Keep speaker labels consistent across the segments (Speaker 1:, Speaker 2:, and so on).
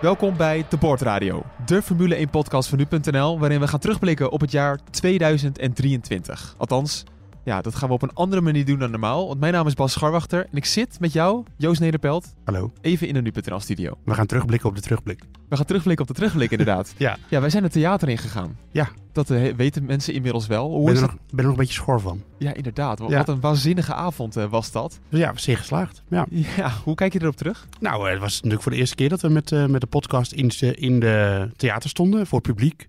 Speaker 1: Welkom bij De Board Radio, de Formule 1 podcast van nu.nl, waarin we gaan terugblikken op het jaar 2023. Althans, ja, dat gaan we op een andere manier doen dan normaal, want mijn naam is Bas Scharwachter en ik zit met jou, Joost Nederpelt,
Speaker 2: Hallo.
Speaker 1: even in de nu.nl studio.
Speaker 2: We gaan terugblikken op de terugblik.
Speaker 1: We gaan terugblikken op de terugblik inderdaad.
Speaker 2: Ja.
Speaker 1: Ja, wij zijn het theater ingegaan.
Speaker 2: Ja.
Speaker 1: Dat eh, weten mensen inmiddels wel. Hoe
Speaker 2: ben er, nog, ben er nog een beetje schor van.
Speaker 1: Ja, inderdaad. Wat,
Speaker 2: Ja.
Speaker 1: wat een waanzinnige avond eh, was dat.
Speaker 2: Dus ja, zeer geslaagd. Ja.
Speaker 1: Ja, hoe kijk je erop terug?
Speaker 2: Nou, eh, het was natuurlijk voor de eerste keer dat we met, met de podcast in, de- in de theater stonden voor het publiek.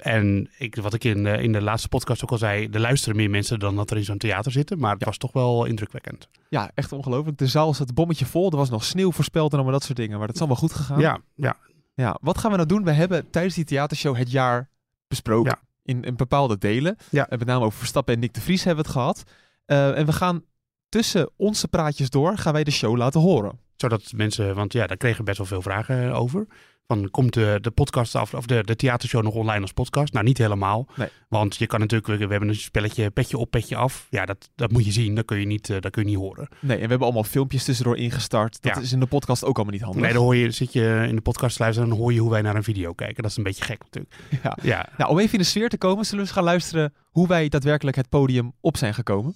Speaker 2: En ik, wat ik in, eh, in de laatste podcast ook al zei, er luisteren meer mensen dan dat er in zo'n theater zitten. Maar het
Speaker 1: Ja.
Speaker 2: was toch wel indrukwekkend.
Speaker 1: Ja, echt ongelooflijk. De zaal zat bommetje vol. Er was nog sneeuw voorspeld en allemaal dat soort dingen. Maar dat is allemaal goed gegaan.
Speaker 2: Ja, ja.
Speaker 1: Ja, wat gaan we nou doen? We hebben tijdens die theatershow het jaar besproken.
Speaker 2: Ja.
Speaker 1: In, in bepaalde delen.
Speaker 2: Ja.
Speaker 1: En met name over Verstappen en Nick de Vries hebben we het gehad. Eh, en we gaan tussen onze praatjes door, gaan wij de show laten horen.
Speaker 2: Zodat mensen, want ja, daar kregen we best wel veel vragen over. Van, komt de, de podcast af, of de, de theatershow nog online als podcast? Nou, niet helemaal.
Speaker 1: Nee.
Speaker 2: Want je kan natuurlijk, we hebben een spelletje petje op, petje af. Ja, dat, dat moet je zien, dat kun je niet, eh, dat kun je niet horen.
Speaker 1: Nee, en we hebben allemaal filmpjes tussendoor ingestart. Dat
Speaker 2: Ja.
Speaker 1: is in de podcast ook allemaal niet handig.
Speaker 2: Nee, dan hoor je, zit je in de podcast te luisteren en dan hoor je hoe wij naar een video kijken. Dat is een beetje gek natuurlijk.
Speaker 1: Ja.
Speaker 2: Ja,
Speaker 1: Nou, om even in de sfeer te komen, zullen we eens gaan luisteren hoe wij daadwerkelijk het podium op zijn gekomen.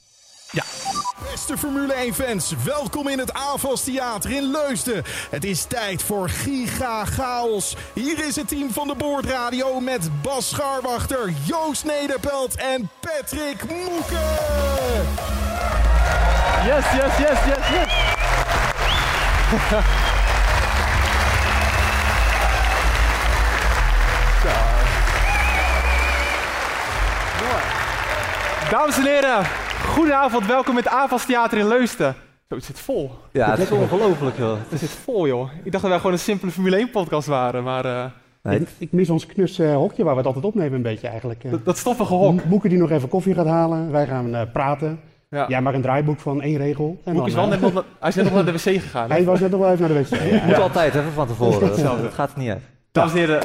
Speaker 3: Beste Formule 1-fans, welkom in het AFAS Theater in Leusden. Het is tijd voor Giga Chaos. Hier is het team van de Boordradio met Bas Scharwachter, Joost Nederpelt en Patrick Moeken.
Speaker 1: Yes, yes, yes, yes, yes. Dames en heren, goedenavond. Welkom in het AFAS Theater in Leusden. Zo, het zit vol.
Speaker 4: Ja, het is ongelooflijk, joh.
Speaker 1: Het zit vol, joh. Ik dacht dat wij gewoon een simpele Formule 1 podcast waren, maar eh,
Speaker 4: Nee,
Speaker 2: ik, ik mis ons knus eh, hokje waar we het altijd opnemen een beetje eigenlijk. eh.
Speaker 1: dat, dat stoffige hok.
Speaker 2: Moeke die nog even koffie gaat halen, wij gaan eh, praten.
Speaker 1: Ja.
Speaker 2: Jij maar een draaiboek van één regel. En
Speaker 1: Moek is
Speaker 2: dan,
Speaker 1: wel net nog, hij is net nog naar de wc gegaan.
Speaker 2: Hij was net nog wel even naar de wc. Ja,
Speaker 4: moet
Speaker 2: ja.
Speaker 4: altijd even van tevoren. Dat, dat gaat er niet uit.
Speaker 1: Dames en heren,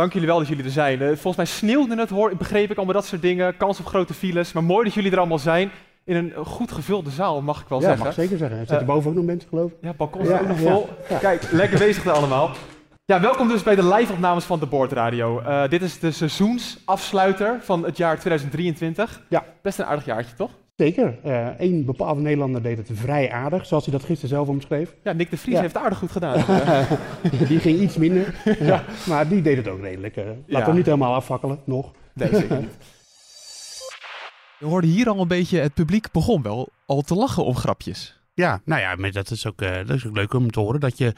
Speaker 1: dank jullie wel dat jullie er zijn. Eh, volgens mij sneeuwde het, hoor, begreep ik, allemaal dat soort dingen. Kans op grote files. Maar mooi dat jullie er allemaal zijn. In een goed gevulde zaal, mag ik wel
Speaker 2: Ja,
Speaker 1: zeggen.
Speaker 2: mag ik zeker zeggen. Er zitten
Speaker 1: Eh,
Speaker 2: boven ook nog mensen, geloof ik.
Speaker 1: Ja, balkon is
Speaker 2: Ja,
Speaker 1: ook nog
Speaker 2: ja,
Speaker 1: vol.
Speaker 2: ja.
Speaker 1: Kijk, lekker bezig daar allemaal. Ja, welkom dus bij de live-opnames van de Board Radio. Eh, dit is de seizoensafsluiter van het jaar 2023.
Speaker 2: Ja.
Speaker 1: Best een aardig jaartje, toch?
Speaker 2: Zeker. Eén bepaalde Nederlander deed het vrij aardig, zoals hij dat gisteren zelf omschreef.
Speaker 1: Ja, Nick de Vries
Speaker 2: Ja.
Speaker 1: heeft aardig goed gedaan. Eh,
Speaker 2: Die ging iets minder, ja. maar die deed het ook redelijk. eh. Laten
Speaker 1: Ja.
Speaker 2: we hem niet helemaal afvakkelen, nog.
Speaker 1: nee, zeker niet. Je hoorde hier al een beetje, het publiek begon wel al te lachen om grapjes.
Speaker 2: Ja, nou ja, maar dat is, ook, eh, dat is ook leuk om te horen. Dat je,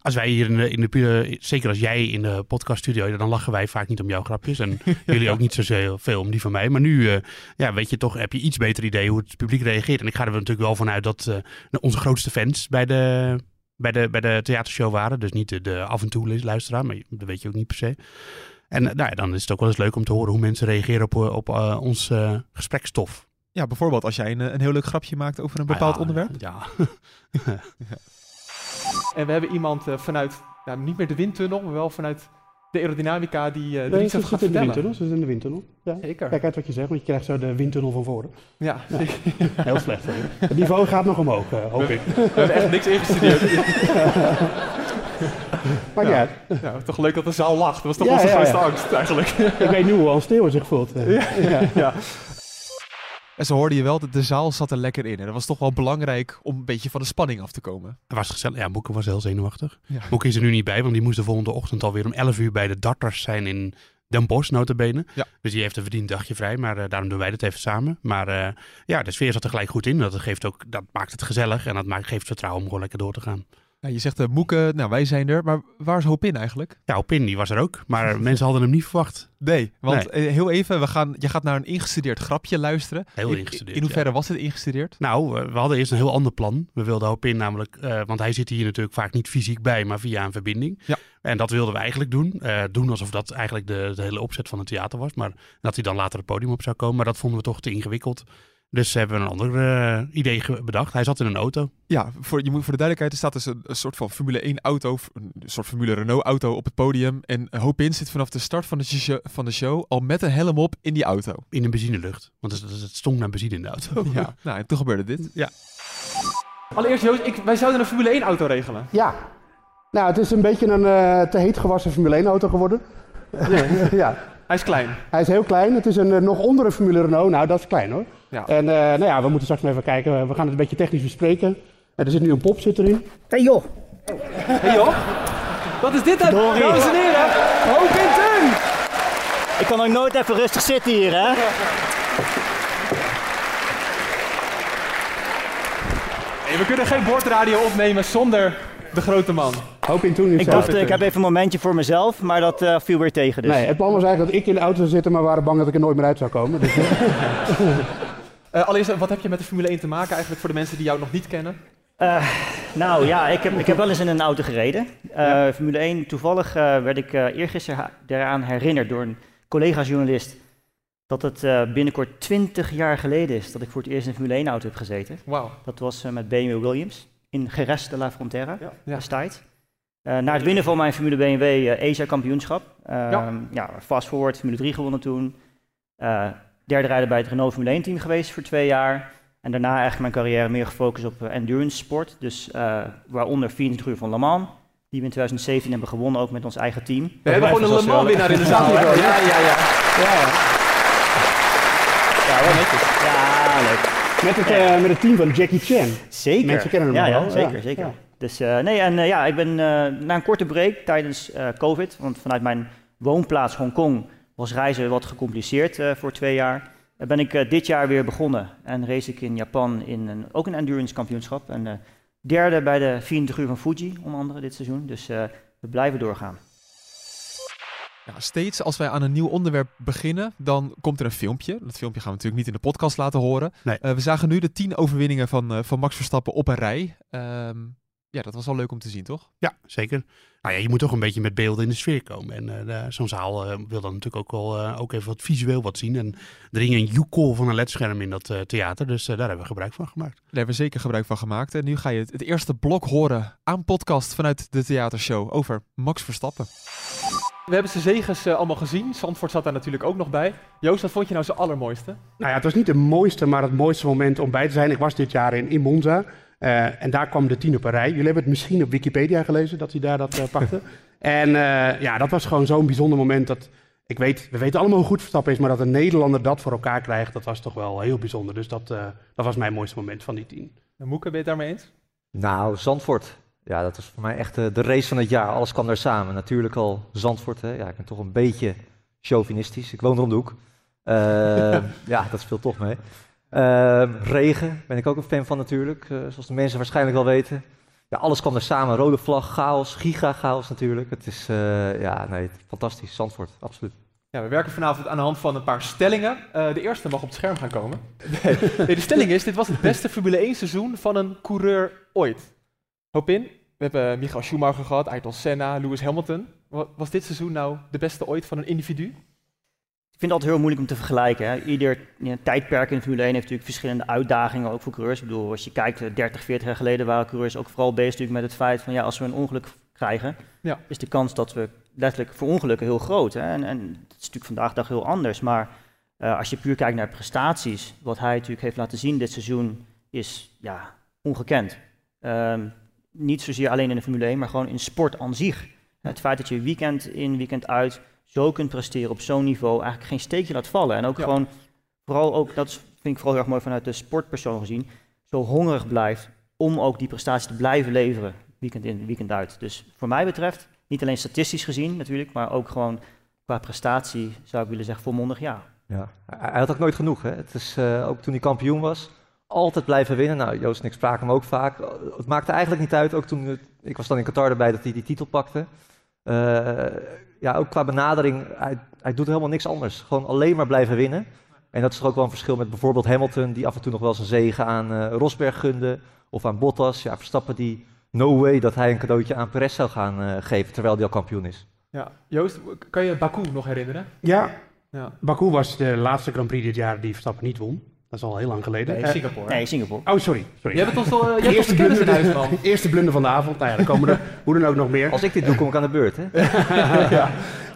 Speaker 2: als wij hier in de, in de zeker als jij in de podcaststudio, dan lachen wij vaak niet om jouw grapjes. En jullie ook niet zo veel om die van mij. Maar nu, eh, ja, weet je toch, heb je iets beter idee hoe het publiek reageert. En ik ga er natuurlijk wel vanuit dat eh, onze grootste fans bij de, bij, de, bij de theatershow waren. Dus niet de, de af en toe luisteraar, maar dat weet je ook niet per se. En nou ja, dan is het ook wel eens leuk om te horen hoe mensen reageren op, op ons gesprekstof.
Speaker 1: Ja, bijvoorbeeld als jij een, een heel leuk grapje maakt over een bepaald
Speaker 2: Ah, ja,
Speaker 1: onderwerp.
Speaker 2: Ja,
Speaker 1: En we hebben iemand eh, vanuit, nou, niet meer de windtunnel, maar wel vanuit de aerodynamica die, uh, die
Speaker 2: Nee,
Speaker 1: iets
Speaker 2: ze
Speaker 1: gaat
Speaker 2: zit in de
Speaker 1: vertellen.
Speaker 2: windtunnel. Ze zit in de windtunnel. Ja.
Speaker 1: Zeker.
Speaker 2: Kijk uit wat je zegt, want je krijgt zo de windtunnel van voren.
Speaker 1: Ja, zeker.
Speaker 2: Heel slecht. hè? Het niveau gaat nog omhoog, eh, hoop ik.
Speaker 1: We hebben echt niks ingestudeerd.
Speaker 2: Maar ja. uit.
Speaker 1: ja, toch leuk dat de zaal lacht. Dat was toch
Speaker 2: Ja,
Speaker 1: onze
Speaker 2: ja,
Speaker 1: grootste
Speaker 2: ja.
Speaker 1: angst eigenlijk.
Speaker 2: ik weet nu hoe Hans Theo zich voelt. eh. Ja.
Speaker 1: En zo hoorde je wel dat de zaal zat er lekker in. En dat was toch wel belangrijk om een beetje van de spanning af te komen.
Speaker 2: Het was gezellig. Ja, Moeke was heel zenuwachtig.
Speaker 1: Ja.
Speaker 2: Moeke is er nu niet bij, want die moest de volgende ochtend alweer om 11 uur bij de darters zijn in Den Bosch, notabene.
Speaker 1: Ja.
Speaker 2: Dus die heeft een verdiend dagje vrij, maar eh, daarom doen wij dit even samen. Maar eh, ja, de sfeer zat er gelijk goed in. Dat, geeft ook, dat maakt het gezellig en dat maakt, geeft vertrouwen om gewoon lekker door te gaan.
Speaker 1: Ja, je zegt de Moeken, nou wij zijn er, maar waar is Hopin eigenlijk?
Speaker 5: Ja, Opin die was er ook, maar mensen hadden hem niet verwacht.
Speaker 1: Nee, want eh, heel even, we gaan, je gaat naar een ingestudeerd grapje luisteren.
Speaker 5: Heel
Speaker 1: In-
Speaker 5: ingestudeerd,
Speaker 1: In hoeverre was het ingestudeerd?
Speaker 5: Nou, eh, we hadden eerst een heel ander plan. We wilden Hopin namelijk, eh, want hij zit hier natuurlijk vaak niet fysiek bij, maar via een verbinding.
Speaker 1: Ja.
Speaker 5: En dat wilden we eigenlijk doen. Eh, doen alsof dat eigenlijk de, de hele opzet van het theater was. Maar dat hij dan later het podium op zou komen. Maar dat vonden we toch te ingewikkeld. Dus hebben we een ander eh, idee bedacht. Hij zat in een auto.
Speaker 1: Ja, voor, je moet, voor de duidelijkheid, er staat dus een, een soort van Formule 1 auto, een soort Formule Renault auto op het podium. En Hopin zit vanaf de start van de, show, van de show al met een helm op in die auto.
Speaker 5: In een benzinelucht. Want het, het stonk naar benzine in de auto.
Speaker 1: Ja, nou en toen gebeurde dit.
Speaker 5: Ja.
Speaker 1: Allereerst Joost, ik, wij zouden een Formule 1 auto regelen.
Speaker 2: Ja. Nou, het is een beetje een eh, te heet gewassen Formule 1 auto geworden. ja.
Speaker 1: Hij is klein.
Speaker 2: Hij is heel klein. Het is een eh, nog onder een Formule Renault. Nou, dat is klein hoor.
Speaker 1: Ja.
Speaker 2: En eh, nou ja, we moeten straks maar even kijken. We gaan het een beetje technisch bespreken. En er zit nu een pop zit erin.
Speaker 6: Hey joh,
Speaker 1: Hé joh, wat is dit dan?
Speaker 6: Dorie.
Speaker 1: Dames en heren, Ten!
Speaker 6: ik kan ook nooit even rustig zitten hier, hè?
Speaker 1: Hey, we kunnen geen bordradio opnemen zonder de grote man.
Speaker 2: Hoop in toen
Speaker 6: Ik dacht, eh, ik heb even een momentje voor mezelf, maar dat eh, viel weer tegen dus.
Speaker 2: Nee, het plan was eigenlijk dat ik in de auto zou zitten, maar we waren bang dat ik er nooit meer uit zou komen. Dus,
Speaker 1: Eh, allereerst, wat heb je met de Formule 1 te maken eigenlijk voor de mensen die jou nog niet kennen?
Speaker 6: Eh, nou ja, ik heb, ik heb wel eens in een auto gereden. Eh, Formule 1, toevallig eh, werd ik eh eergisteren eraan herinnerd door een collega-journalist dat het eh, binnenkort 20 jaar geleden is dat ik voor het eerst in een Formule 1 auto heb gezeten.
Speaker 1: Wauw.
Speaker 6: Dat was eh, met BMW Williams in Jerez de la Frontera
Speaker 1: Ja. Ja.
Speaker 6: destijds. Eh, na het winnen van mijn Formule BMW eh, Asia kampioenschap. Eh,
Speaker 1: Ja.
Speaker 6: ja. fast forward, Formule 3 gewonnen toen. Eh, derde rijder bij het Renault Formule 1 team geweest voor twee jaar. En daarna eigenlijk mijn carrière meer gefocust op endurance sport. Dus eh, waaronder 24 uur van Le Mans. Die we in 2017 hebben gewonnen, ook met ons eigen team.
Speaker 1: We hebben gewoon een Le Mans winnaar in de zaal. hè? Ja, ja, ja.
Speaker 6: Ja, wel netjes. Ja, leuk.
Speaker 2: Met, het, eh, met het team van Jackie Chan.
Speaker 6: Zeker.
Speaker 2: Mensen kennen hem
Speaker 6: ja,
Speaker 2: wel,
Speaker 6: zeker,
Speaker 2: ja.
Speaker 6: zeker.
Speaker 2: Ja.
Speaker 6: Dus eh, nee, en eh, ja, ik ben na een korte break tijdens COVID, want vanuit mijn woonplaats Hongkong was reizen wat gecompliceerd voor twee jaar. ben ik dit jaar weer begonnen en race ik in Japan in een, ook een endurance kampioenschap. En derde bij de 24 uur van Fuji, onder andere dit seizoen. Dus we blijven doorgaan.
Speaker 1: Ja, steeds als wij aan een nieuw onderwerp beginnen, dan komt er een filmpje. Dat filmpje gaan we natuurlijk niet in de podcast laten horen.
Speaker 5: Nee.
Speaker 1: Eh, we zagen nu de tien overwinningen van, eh, van Max Verstappen op een rij. Ehm, ja, dat was wel leuk om te zien, toch?
Speaker 5: Ja, zeker. Nou ja, je moet toch een beetje met beelden in de sfeer komen. En eh, zo'n zaal wil dan natuurlijk ook wel ook even wat visueel wat zien. En er hing een joekel van een ledscherm in dat theater. Dus daar hebben we gebruik van gemaakt.
Speaker 1: Daar hebben we zeker gebruik van gemaakt. En nu ga je het, het eerste blok horen aan podcast vanuit de theatershow over Max Verstappen. We hebben zijn zegens eh, allemaal gezien. Zandvoort zat daar natuurlijk ook nog bij. Joost, wat vond je nou zijn allermooiste?
Speaker 2: Nou ja, het was niet de mooiste, maar het mooiste moment om bij te zijn. Ik was dit jaar in, in Monza. eh, en daar kwam de tien op een rij. Jullie hebben het misschien op Wikipedia gelezen dat hij daar dat eh, pakte. en eh, ja, dat was gewoon zo'n bijzonder moment. Dat, ik weet, we weten allemaal hoe goed Verstappen is, maar dat een Nederlander dat voor elkaar krijgt, dat was toch wel heel bijzonder. Dus dat, eh, dat was mijn mooiste moment van die tien.
Speaker 1: Moeke, ben je het daarmee eens?
Speaker 4: Nou, Zandvoort. Ja, dat was voor mij echt eh, de race van het jaar. Alles kwam daar samen. Natuurlijk al Zandvoort. Hè. Ja, ik ben toch een beetje chauvinistisch. Ik woon er om de hoek. Eh, ja, dat speelt toch mee. Eh, regen ben ik ook een fan van natuurlijk. eh, zoals de mensen waarschijnlijk wel weten. Ja, alles kwam er samen. Rode vlag, chaos, giga chaos natuurlijk. Het is, ja, nee, fantastisch. Zandvoort, absoluut.
Speaker 1: Ja, we werken vanavond aan de hand van een paar stellingen. De eerste mag op het scherm gaan komen. Nee, nee, de stelling is, dit was het beste Formule 1 seizoen van een coureur ooit. Hoop in. We hebben Michael Schumacher gehad, Ayrton Senna, Lewis Hamilton. Wa- Was dit seizoen nou de beste ooit van een individu?
Speaker 6: Ik vind het altijd heel moeilijk om te vergelijken. Hè. Ieder ja, tijdperk in de Formule 1 heeft natuurlijk verschillende uitdagingen, ook voor coureurs. Ik bedoel, als je kijkt, eh, 30, 40 jaar geleden waren coureurs ook vooral bezig natuurlijk met het feit van ja, als we een ongeluk krijgen,
Speaker 1: Ja.
Speaker 6: is de kans dat we letterlijk verongelukken heel groot. Hè. En, en dat is natuurlijk vandaag de dag heel anders. Maar eh, als je puur kijkt naar prestaties, wat hij natuurlijk heeft laten zien dit seizoen, is ja, ongekend. Ehm, niet zozeer alleen in de Formule 1, maar gewoon in sport aan zich. Het feit dat je weekend in, weekend uit zo kunt presteren op zo'n niveau, eigenlijk geen steekje laat vallen. En ook
Speaker 1: Ja.
Speaker 6: gewoon, vooral ook, dat vind ik vooral heel erg mooi vanuit de sportpersoon gezien, zo hongerig blijft om ook die prestatie te blijven leveren, weekend in, weekend uit. Dus voor mij betreft, niet alleen statistisch gezien natuurlijk, maar ook gewoon qua prestatie zou ik willen zeggen volmondig ja.
Speaker 4: Ja, hij hij had ook nooit genoeg. Hè? Het is, eh, ook toen hij kampioen was, altijd blijven winnen. Nou, Joost en ik spraken hem ook vaak. Het maakte eigenlijk niet uit, ook toen, het- ik was dan in Qatar erbij, dat hij die titel pakte. Eh, ja, ook qua benadering, hij, hij doet helemaal niks anders. Gewoon alleen maar blijven winnen. En dat is toch ook wel een verschil met bijvoorbeeld Hamilton, die af en toe nog wel zijn zegen aan eh, Rosberg gunde. Of aan Bottas. Ja, Verstappen die no way dat hij een cadeautje aan Perez zou gaan eh, geven, terwijl hij al kampioen is.
Speaker 1: Ja. Joost, kan je Baku nog herinneren?
Speaker 2: Ja,
Speaker 1: Ja.
Speaker 2: Baku was de laatste Grand Prix dit jaar die Verstappen niet won. Dat is al heel lang geleden.
Speaker 1: Nee,
Speaker 2: Eh,
Speaker 1: Singapore.
Speaker 6: Nee, Singapore.
Speaker 2: oh, sorry. sorry.
Speaker 1: Je hebt het ons al, eh, je
Speaker 2: Eerste
Speaker 1: kennis in
Speaker 2: blunder,
Speaker 1: huis, man.
Speaker 2: eerste blunder van de avond. Nou ja, dan komen er hoe dan ook nog meer.
Speaker 4: Als ik dit doe, kom ik aan de beurt. Hè?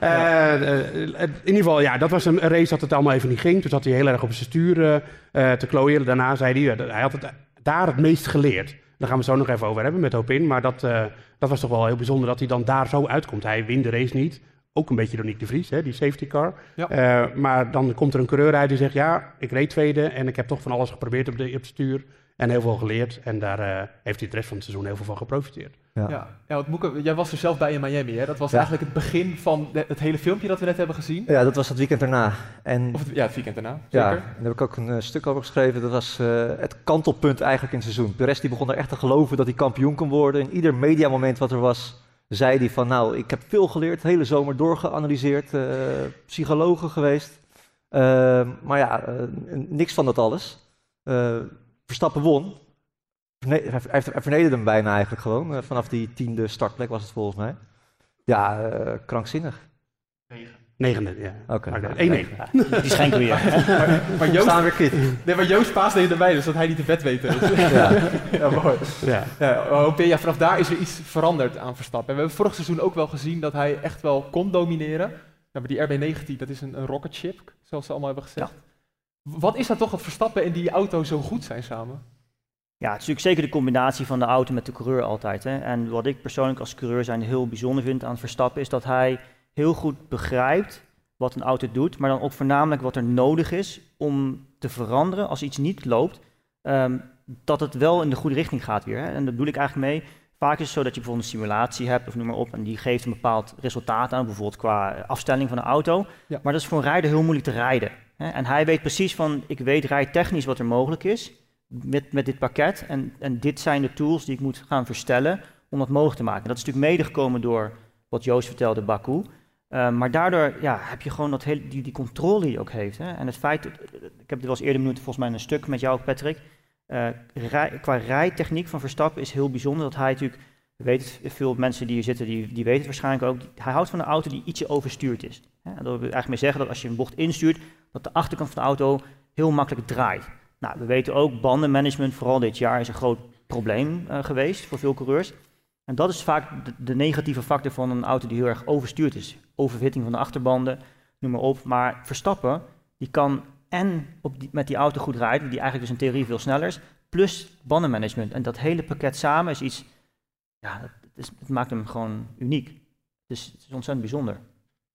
Speaker 2: Eh, eh, in ieder geval, ja, dat was een race dat het allemaal even niet ging. Toen zat hij heel erg op zijn stuur te klooien. Daarna zei hij, ja, dat- hij had het daar het meest geleerd. Daar gaan we zo nog even over hebben met Hopin. Maar dat, eh, dat was toch wel heel bijzonder dat hij dan daar zo uitkomt. Hij wint de race niet. Ook een beetje door Nick de Vries, hè, die safety car.
Speaker 1: Ja.
Speaker 2: Eh, maar dan komt er een coureur uit die zegt, ja, ik reed tweede en ik heb toch van alles geprobeerd op, de, op het stuur. En heel veel geleerd. En daar eh, heeft hij het rest van het seizoen heel veel van geprofiteerd.
Speaker 4: Ja.
Speaker 1: Ja, ja want Moeke, jij was er zelf bij in Miami, hè? Dat was
Speaker 4: Ja.
Speaker 1: eigenlijk het begin van de- het hele filmpje dat we net hebben gezien.
Speaker 4: Ja, dat was het weekend daarna. En
Speaker 1: Of het, ja, het weekend daarna,
Speaker 4: Ja,
Speaker 1: zeker.
Speaker 4: en daar heb ik ook een eh, stuk over geschreven. Dat was eh, het kantelpunt eigenlijk in het seizoen. Perez die begon er echt te geloven dat hij kampioen kon worden. In ieder mediamoment wat er was, zei hij van... nou, ik heb veel geleerd, hele zomer doorgeanalyseerd, eh psychologen geweest. Eh, maar ja, eh, niks van dat alles. Eh, Verstappen won. Hij, vernederde hem bijna eigenlijk gewoon. vanaf die tiende startplek was het volgens mij. Ja, krankzinnig.
Speaker 2: Negende, ja.
Speaker 4: Oké.
Speaker 2: Maar de- 1-9.
Speaker 6: Die schenken we je.
Speaker 1: Maar, maar Joost,
Speaker 4: staan weer kit.
Speaker 1: nee, maar Joost Paas deed erbij, dus dat hij niet de wet weet. Dus.
Speaker 4: Ja.
Speaker 1: ja, mooi.
Speaker 2: Ja.
Speaker 1: Ja, hoop je- ja, vanaf daar is er iets veranderd aan Verstappen. En we hebben vorig seizoen ook wel gezien dat hij echt wel kon domineren. Ja, maar die RB19, dat is een, een rocket ship, zoals ze allemaal hebben gezegd. Wat is dat toch dat Verstappen en die auto zo goed zijn samen?
Speaker 6: Ja, het is natuurlijk zeker de combinatie van de auto met de coureur altijd. Hè. En wat ik persoonlijk als coureur zijn heel bijzonder vind aan Verstappen, is dat hij heel goed begrijpt wat een auto doet, maar dan ook voornamelijk wat er nodig is om te veranderen als iets niet loopt, ehm, dat het wel in de goede richting gaat weer. Hè. En daar bedoel ik eigenlijk mee. Vaak is het zo dat je bijvoorbeeld een simulatie hebt, of noem maar op, en die geeft een bepaald resultaat aan, bijvoorbeeld qua afstelling van de auto.
Speaker 1: Ja.
Speaker 6: Maar dat is voor een rijder heel moeilijk te rijden. Hè. En hij weet precies van, ik weet rijtechnisch wat er mogelijk is met, met dit pakket. En, en dit zijn de tools die ik moet gaan verstellen om dat mogelijk te maken. Dat is natuurlijk mede gekomen door wat Joost vertelde, Baku. Eh, maar daardoor ja, heb je gewoon dat hele, die, die controle die je ook heeft. Hè? En het feit, ik heb het wel eens eerder benoemd, volgens mij een stuk met jou, Patrick. Eh, qua rijtechniek van Verstappen is heel bijzonder. Dat hij natuurlijk, we weten het, veel mensen die hier zitten, die, die weten het waarschijnlijk ook. Hij houdt van een auto die ietsje overstuurd is. Hè? En dat wil eigenlijk mee zeggen dat als je een bocht instuurt, dat de achterkant van de auto heel makkelijk draait. Nou, we weten ook, bandenmanagement, vooral dit jaar, is een groot probleem eh, geweest voor veel coureurs. En dat is vaak de, de negatieve factor van een auto die heel erg overstuurd is. Overhitting van de achterbanden, noem maar op. Maar Verstappen, die kan en op die, met die auto goed rijden, die eigenlijk dus in theorie veel sneller is, plus bandenmanagement. En dat hele pakket samen is iets, ja, dat, is, het maakt hem gewoon uniek. Dus het is ontzettend bijzonder.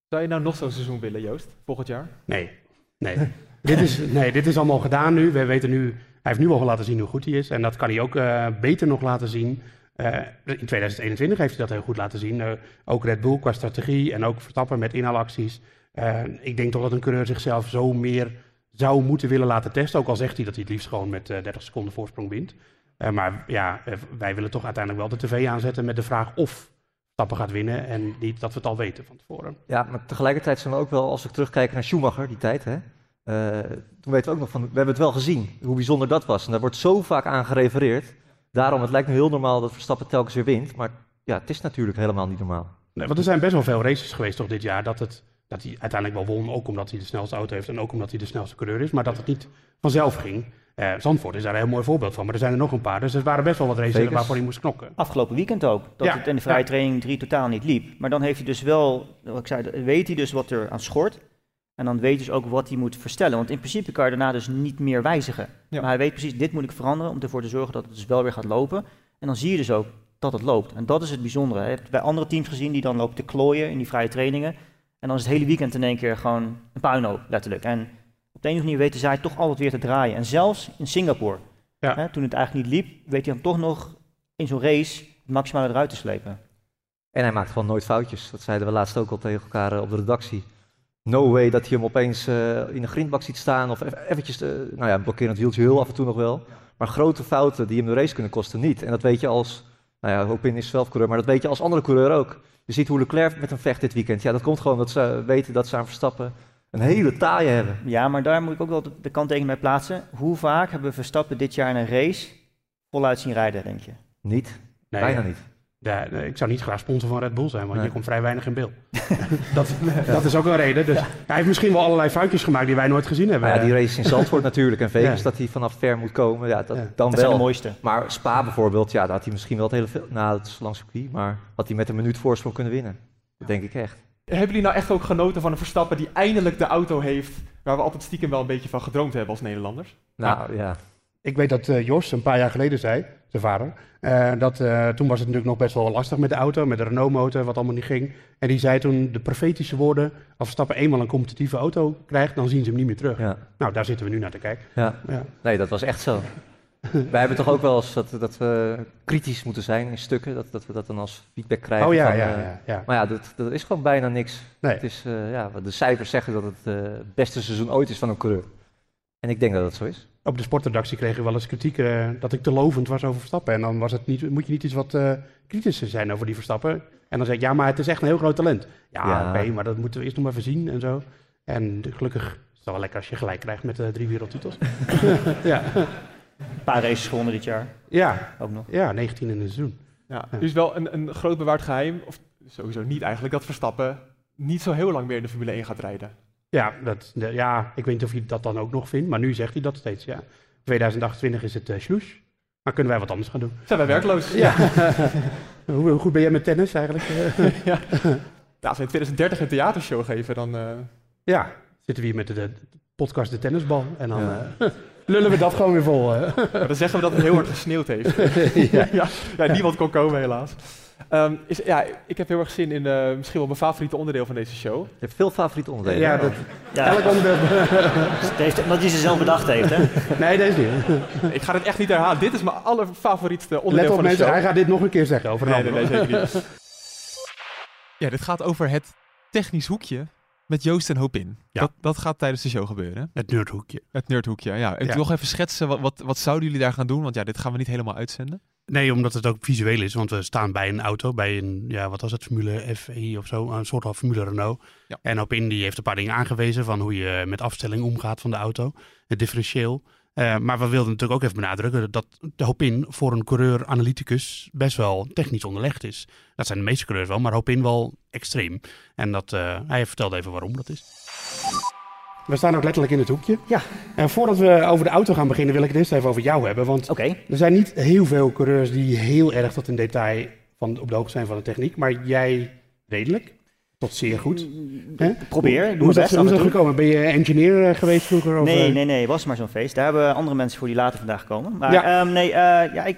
Speaker 1: Zou je nou nog zo'n seizoen willen, Joost, volgend jaar?
Speaker 2: Nee, nee. dit, is, nee dit is allemaal gedaan nu. We weten nu, hij heeft nu al laten zien hoe goed hij is. En dat kan hij ook eh, beter nog laten zien. Eh, in 2021 heeft hij dat heel goed laten zien. Eh, ook Red Bull qua strategie en ook Verstappen met inhaalacties. Eh, ik denk toch dat een coureur zichzelf zo meer zou moeten willen laten testen. Ook al zegt hij dat hij het liefst gewoon met eh, 30 seconden voorsprong wint. Maar ja, wij willen toch uiteindelijk wel de tv aanzetten met de vraag of Verstappen gaat winnen. En niet dat we het al weten van tevoren.
Speaker 4: Ja, maar tegelijkertijd zijn we ook wel, als we terugkijken naar Schumacher, die tijd, hè, toen weten we ook nog van, we hebben het wel gezien, hoe bijzonder dat was. En daar wordt zo vaak aan gerefereerd. Daarom, het lijkt nu heel normaal dat Verstappen telkens weer wint, maar ja, het is natuurlijk helemaal niet normaal.
Speaker 2: Nee, want er zijn best wel veel races geweest toch dit jaar dat, het, dat hij uiteindelijk wel won. Ook omdat hij de snelste auto heeft en ook omdat hij de snelste coureur is. Maar dat het niet vanzelf ging. Eh, Zandvoort is daar een heel mooi voorbeeld van. Maar er zijn er nog een paar. Dus er waren best wel wat races
Speaker 4: Vegas.
Speaker 2: waarvoor hij moest knokken.
Speaker 6: Afgelopen weekend ook. Dat
Speaker 2: Ja,
Speaker 6: het in de vrije
Speaker 2: ja.
Speaker 6: training 3 totaal niet liep. Maar dan heeft hij dus wel, wat ik zei, weet hij dus wat er aan schort. En dan weet hij dus ook wat hij moet verstellen. Want in principe kan je daarna dus niet meer wijzigen.
Speaker 1: Ja.
Speaker 6: Maar hij weet precies, dit moet ik veranderen om ervoor te zorgen dat het dus wel weer gaat lopen. En dan zie je dus ook dat het loopt. En dat is het bijzondere. Je hebt bij andere teams gezien die dan lopen te klooien in die vrije trainingen. En dan is het hele weekend in één keer gewoon een puinhoop, letterlijk. En op de een of andere manier weten zij toch altijd weer te draaien. En zelfs in Singapore,
Speaker 2: Ja.
Speaker 6: hè, toen het eigenlijk niet liep, weet hij dan toch nog in zo'n race het maximale eruit te slepen.
Speaker 4: En hij maakt gewoon nooit foutjes. Dat zeiden we laatst ook al tegen elkaar eh, op de redactie. No way dat je hem opeens eh, in een grindbak ziet staan of even- eventjes, eh, nou ja, een blokkerend wieltje heel af en toe nog wel. Maar grote fouten die hem de race kunnen kosten, niet. En dat weet je als, nou ja, Hopin is zelf coureur, maar dat weet je als andere coureur ook. Je ziet hoe Leclerc met hem vecht dit weekend. Ja, dat komt gewoon dat ze weten dat ze aan Verstappen een hele taaie hebben.
Speaker 6: Ja, maar daar moet ik ook wel de, de kanttekening bij plaatsen. Hoe vaak hebben we Verstappen dit jaar in een race voluit zien rijden, denk je?
Speaker 4: Niet,
Speaker 2: Nee,
Speaker 4: bijna
Speaker 2: ja.
Speaker 4: niet.
Speaker 2: Ja, nee, ik zou niet graag sponsor van Red Bull zijn, want je komt vrij weinig in beeld. dat, dat is ook een reden. Dus hij heeft misschien wel allerlei foutjes gemaakt die wij nooit gezien hebben.
Speaker 4: Maar ja, die race in Zandvoort natuurlijk en Vegas,
Speaker 2: Ja.
Speaker 4: dat hij vanaf ver moet komen, ja, dat,
Speaker 2: Ja.
Speaker 4: dan
Speaker 6: Dat zijn de
Speaker 4: wel.
Speaker 6: mooiste.
Speaker 4: Maar Spa bijvoorbeeld, ja, daar had hij misschien wel het hele veel... Nou, dat is langs circuit, maar had hij met een minuut voorsprong kunnen winnen. Dat denk ik echt.
Speaker 1: Hebben jullie nou echt ook genoten van een Verstappen die eindelijk de auto heeft waar we altijd stiekem wel een beetje van gedroomd hebben als Nederlanders?
Speaker 4: Nou, ja.
Speaker 2: Ik weet dat eh, Jos een paar jaar geleden zei, zijn vader, eh, dat eh, toen was het natuurlijk nog best wel lastig met de auto, met de Renault-motor, wat allemaal niet ging. En die zei toen de profetische woorden, als Verstappen eenmaal een competitieve auto krijgt, dan zien ze hem niet meer terug.
Speaker 4: ja.
Speaker 2: Nou, daar zitten we nu naar te kijken.
Speaker 4: Ja,
Speaker 2: Ja.
Speaker 4: nee, dat was echt zo. Wij hebben toch ook wel eens dat, dat we kritisch moeten zijn in stukken, dat, dat we dat dan als feedback krijgen.
Speaker 2: Oh ja,
Speaker 4: van,
Speaker 2: ja, ja, ja.
Speaker 4: Maar ja, dat, dat is gewoon bijna niks.
Speaker 2: Nee.
Speaker 4: Het is, ja, de cijfers zeggen dat het het beste seizoen ooit is van een coureur. En ik denk dat dat zo is.
Speaker 2: Op de sportredactie kregen we wel eens kritiek eh, dat ik te lovend was over Verstappen. En dan was het niet, moet je niet iets wat eh kritischer zijn over die Verstappen. En dan zeg ik, ja, maar het is echt een heel groot talent. Ja,
Speaker 4: Ja.
Speaker 2: oké, maar dat moeten we eerst nog maar even zien en zo. En de- gelukkig is het wel lekker als je gelijk krijgt met eh, drie wereldtitels. ja.
Speaker 6: Een paar races gewonnen dit jaar,
Speaker 2: Ja,
Speaker 6: ook nog.
Speaker 2: ja, 19 in een seizoen.
Speaker 1: Ja,
Speaker 2: Ja.
Speaker 1: dus wel een, een groot bewaard geheim, of sowieso niet eigenlijk, dat Verstappen niet zo heel lang meer in de Formule 1 gaat rijden.
Speaker 2: Ja, dat, de- ja, ik weet niet of hij dat dan ook nog vindt, maar nu zegt hij dat steeds, ja. 2028 is het uh. Maar kunnen wij wat anders gaan doen?
Speaker 1: Zijn wij werkloos?
Speaker 2: Ja. hoe, hoe goed ben jij met tennis eigenlijk? Eh,
Speaker 1: ja. Ja, als we in 2030 een theatershow geven, dan... eh,
Speaker 2: ja, zitten we hier met de, de podcast De Tennisbal. En dan
Speaker 4: Ja.
Speaker 2: Lullen we dat gewoon weer vol. hè.
Speaker 1: maar dan zeggen we dat het heel hard gesneeuwd heeft. ja. Ja, niemand kon komen helaas. Ehm, is, ja, ik heb heel erg zin in eh, misschien wel mijn favoriete onderdeel van deze show.
Speaker 4: Je hebt veel favoriete onderdelen.
Speaker 2: ja, dat,
Speaker 6: Ja,
Speaker 2: elk onderdeel.
Speaker 6: heeft, omdat hij ze zelf bedacht heeft, hè?
Speaker 2: nee, deze niet.
Speaker 1: Ik ga het echt niet herhalen. Dit is mijn allerfavorietste onderdeel
Speaker 2: Let op
Speaker 1: van de
Speaker 2: mensen,
Speaker 1: show.
Speaker 2: hij gaat dit nog een keer zeggen over een
Speaker 1: Nee, nee,
Speaker 2: ander.
Speaker 1: nee, zeker niet. ja, dit gaat over het technisch hoekje met Joost en Hopin.
Speaker 5: Ja.
Speaker 1: Dat, dat gaat tijdens de show gebeuren.
Speaker 5: Het nerdhoekje.
Speaker 1: Het nerdhoekje, ja. En
Speaker 2: Ja.
Speaker 1: nog even schetsen, wat, wat, wat zouden jullie daar gaan doen? Want ja, dit gaan we niet helemaal uitzenden.
Speaker 5: Nee, omdat het ook visueel is. Want we staan bij een auto, bij een, ja, wat was het, Formule FE of zo, een soort van Formule Renault.
Speaker 1: Ja.
Speaker 5: En op in die heeft een paar dingen aangewezen van hoe je met afstelling omgaat van de auto. Het differentieel. Eh, maar we wilden natuurlijk ook even benadrukken dat de Hopin voor een coureur-analyticus best wel technisch onderlegd is. Dat zijn de meeste coureurs wel, maar Hopin wel extreem. En dat, eh, hij vertelde even waarom dat is.
Speaker 2: We staan ook letterlijk in het hoekje.
Speaker 6: Ja.
Speaker 2: En voordat we over de auto gaan beginnen, wil ik het eerst even over jou hebben. Want er zijn niet heel veel coureurs die heel erg tot in detail van, op de hoogte zijn van de techniek. Maar jij redelijk. Tot zeer goed. Hè?
Speaker 6: probeer,
Speaker 2: Hoe
Speaker 6: doe best
Speaker 2: hoe
Speaker 6: af
Speaker 2: is
Speaker 6: en
Speaker 2: dat gekomen? Ben je engineer eh, geweest vroeger? Of,
Speaker 6: Nee,
Speaker 2: eh?
Speaker 6: nee, nee, was maar zo'n feest. Daar hebben andere mensen voor die later vandaag komen. Maar
Speaker 2: Ja.
Speaker 6: ehm, nee, eh, ja, ik,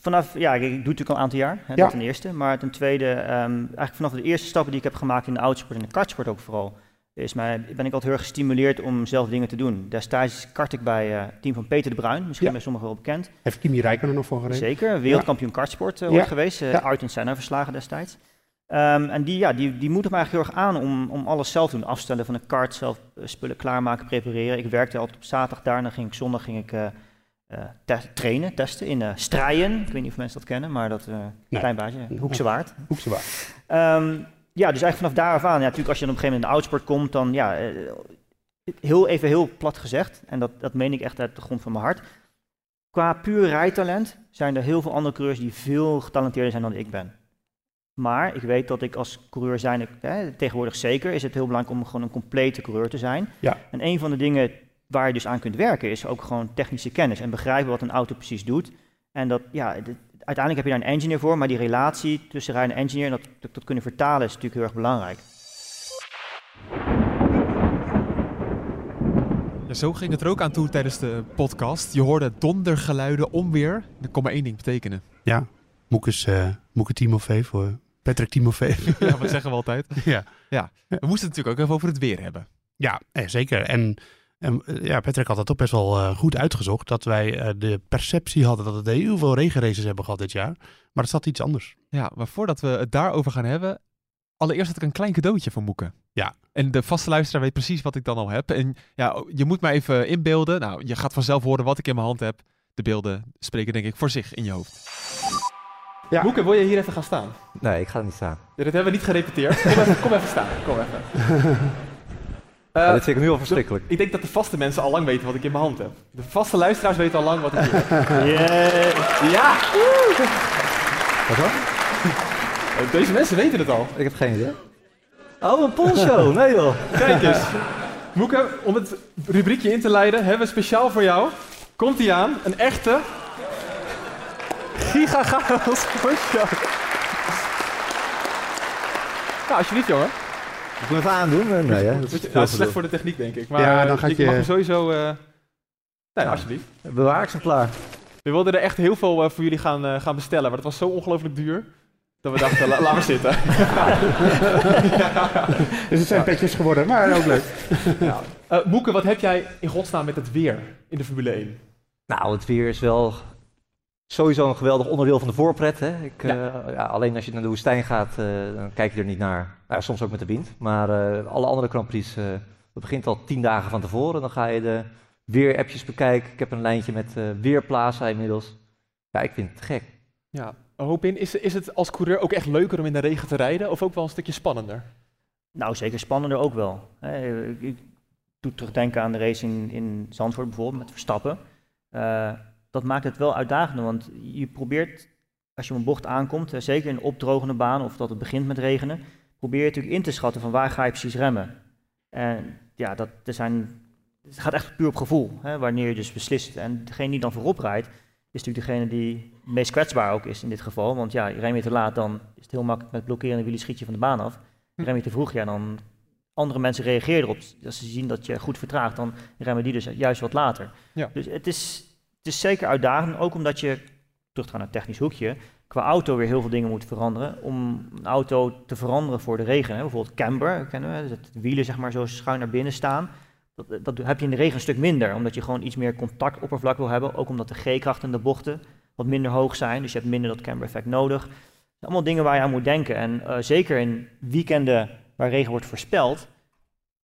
Speaker 6: vanaf, ja, ik, ik doe het natuurlijk al een aantal jaar, hè,
Speaker 2: Ja.
Speaker 6: dat ten eerste. Maar ten tweede, ehm, eigenlijk vanaf de eerste stappen die ik heb gemaakt in de autosport en de kartsport ook vooral, is mij, ben ik altijd heel erg gestimuleerd om zelf dingen te doen. Destijds kart ik bij het team van Peter de Bruin, misschien
Speaker 2: Ja.
Speaker 6: bij sommigen wel bekend.
Speaker 2: Heeft Kimi Räikkönen nog voor gereden?
Speaker 6: Zeker, wereldkampioen kartsport
Speaker 2: Ja.
Speaker 6: ooit geweest, uh. Ayrton Senna verslagen destijds. Ehm, en die, ja, die, die moeten me eigenlijk heel erg aan om, om alles zelf te doen. Afstellen van een kart, zelf eh, spullen klaarmaken, prepareren. Ik werkte altijd op zaterdag daar en dan ging ik zondag ging ik, eh, eh, te- trainen, testen in eh Strijen. Ik weet niet of mensen dat kennen, maar dat
Speaker 2: Nee.
Speaker 6: klein baasje, Hoekse Waard.
Speaker 2: Hoekse waar.
Speaker 6: Ehm, ja, dus eigenlijk vanaf daar af aan, ja, natuurlijk als je dan op een gegeven moment in de oudsport komt, dan ja, heel, even heel plat gezegd, en dat, dat meen ik echt uit de grond van mijn hart. Qua puur rijtalent zijn er heel veel andere coureurs die veel getalenteerder zijn dan ik ben. Maar ik weet dat ik als coureur zijn, hè, tegenwoordig zeker, is het heel belangrijk om gewoon een complete coureur te zijn.
Speaker 2: Ja.
Speaker 6: En een van de dingen waar je dus aan kunt werken is ook gewoon technische kennis en begrijpen wat een auto precies doet. En dat, ja, uiteindelijk heb je daar een engineer voor, maar die relatie tussen rijder en engineer, dat, dat, dat kunnen vertalen is natuurlijk heel erg belangrijk.
Speaker 1: Ja, zo ging het er ook aan toe tijdens de podcast. Je hoorde dondergeluiden, onweer. Dat kon maar één ding betekenen.
Speaker 5: Ja, Moek is uh, Moeke Timofee voor Patrick Timofee.
Speaker 1: ja, wat zeggen we altijd.
Speaker 5: ja.
Speaker 1: ja. We moesten het natuurlijk ook even over het weer hebben.
Speaker 5: Ja, eh, zeker. En, en ja, Patrick had het ook best wel uh, goed uitgezocht. Dat wij uh, de perceptie hadden dat het heel veel regenraces hebben gehad dit jaar. Maar het zat iets anders.
Speaker 1: Ja, maar voordat we het daarover gaan hebben. Allereerst had ik een klein cadeautje voor Moeken.
Speaker 5: Ja.
Speaker 1: En de vaste luisteraar weet precies wat ik dan al heb. En ja, je moet maar even inbeelden. Nou, je gaat vanzelf horen wat ik in mijn hand heb. de beelden spreken denk ik voor zich in je hoofd.
Speaker 2: Ja.
Speaker 1: Moeke, wil je hier even gaan staan?
Speaker 4: Nee, ik ga er niet staan.
Speaker 1: Ja, dat hebben we niet gerepeteerd. Kom even, kom even staan. Kom even. Eh,
Speaker 4: Ja, dit vind ik nu al verschrikkelijk.
Speaker 1: ik denk dat de vaste mensen al lang weten wat ik in mijn hand heb. De vaste luisteraars weten al lang wat ik hier heb. Ja!
Speaker 4: Wat dan?
Speaker 1: Eh, Deze mensen weten het al.
Speaker 4: Ik heb geen idee. Oh, een poncho. Nee joh.
Speaker 1: Kijk eens. Moeke, om het rubriekje in te leiden, hebben we speciaal voor jou. Komt hij aan, een echte gigagaals poncho. Nou, alsjeblieft jongen.
Speaker 4: Ik moet even aandoen. Eh, Nee, hè? Dat is,
Speaker 1: Ja, slecht voor de techniek denk ik. Maar
Speaker 2: Ja,
Speaker 1: eh,
Speaker 2: dan gaat
Speaker 1: ik
Speaker 2: je-
Speaker 1: mag hem sowieso... eh Nee, alsjeblieft.
Speaker 4: Bewaarexemplaar.
Speaker 1: We wilden er echt heel veel eh, voor jullie gaan, eh, gaan bestellen, maar het was zo ongelooflijk duur. Dat we dachten, la- laten we zitten.
Speaker 2: Dus het zijn petjes geworden, maar ook leuk.
Speaker 1: ja. Eh, Moeke, wat heb jij in godsnaam met het weer in de Formule 1?
Speaker 4: Nou, het weer is wel sowieso een geweldig onderdeel van de voorpret. Hè? Ik, eh, ja, alleen als je naar de woestijn gaat, eh, dan kijk je er niet naar. Nou, soms ook met de wind. Maar eh, alle andere Grand Prix, eh, dat begint al tien dagen van tevoren. Dan ga je de weerappjes bekijken. Ik heb een lijntje met eh Weerplaza inmiddels. Ja, ik vind het gek.
Speaker 1: Ja, hoop in. Is, is het als coureur ook echt leuker om in de regen te rijden of ook wel een stukje spannender?
Speaker 6: Nou, zeker spannender ook wel. Hè. Ik, ik doe terugdenken aan de race in, in Zandvoort bijvoorbeeld met Verstappen. Dat maakt het wel uitdagender, want je probeert, als je op een bocht aankomt, eh, zeker in een opdrogende baan of dat het begint met regenen, probeer je natuurlijk in te schatten van waar ga je precies remmen. En ja, dat, er zijn, het gaat echt puur op gevoel, hè, wanneer je dus beslist. En degene die dan voorop rijdt, is natuurlijk degene die het meest kwetsbaar ook is in dit geval. Want ja, je rem je te laat, dan is het heel makkelijk met blokkerende wielen schiet je van de baan af. Rem je te vroeg, ja, dan andere mensen reageren erop. Als ze zien dat je goed vertraagt, dan remmen die dus juist wat later.
Speaker 1: Ja.
Speaker 6: Dus het is, het is zeker uitdagend, ook omdat je, terug naar het technisch hoekje, qua auto weer heel veel dingen moet veranderen. Om een auto te veranderen voor de regen. Hè. Bijvoorbeeld camber, kennen we, dat de wielen zeg maar zo schuin naar binnen staan. Dat, dat heb je in de regen een stuk minder, omdat je gewoon iets meer contactoppervlak wil hebben. Ook omdat de G-krachten de bochten wat minder hoog zijn, dus je hebt minder dat camber effect nodig. Dat allemaal dingen waar je aan moet denken. En eh, zeker in weekenden waar regen wordt voorspeld,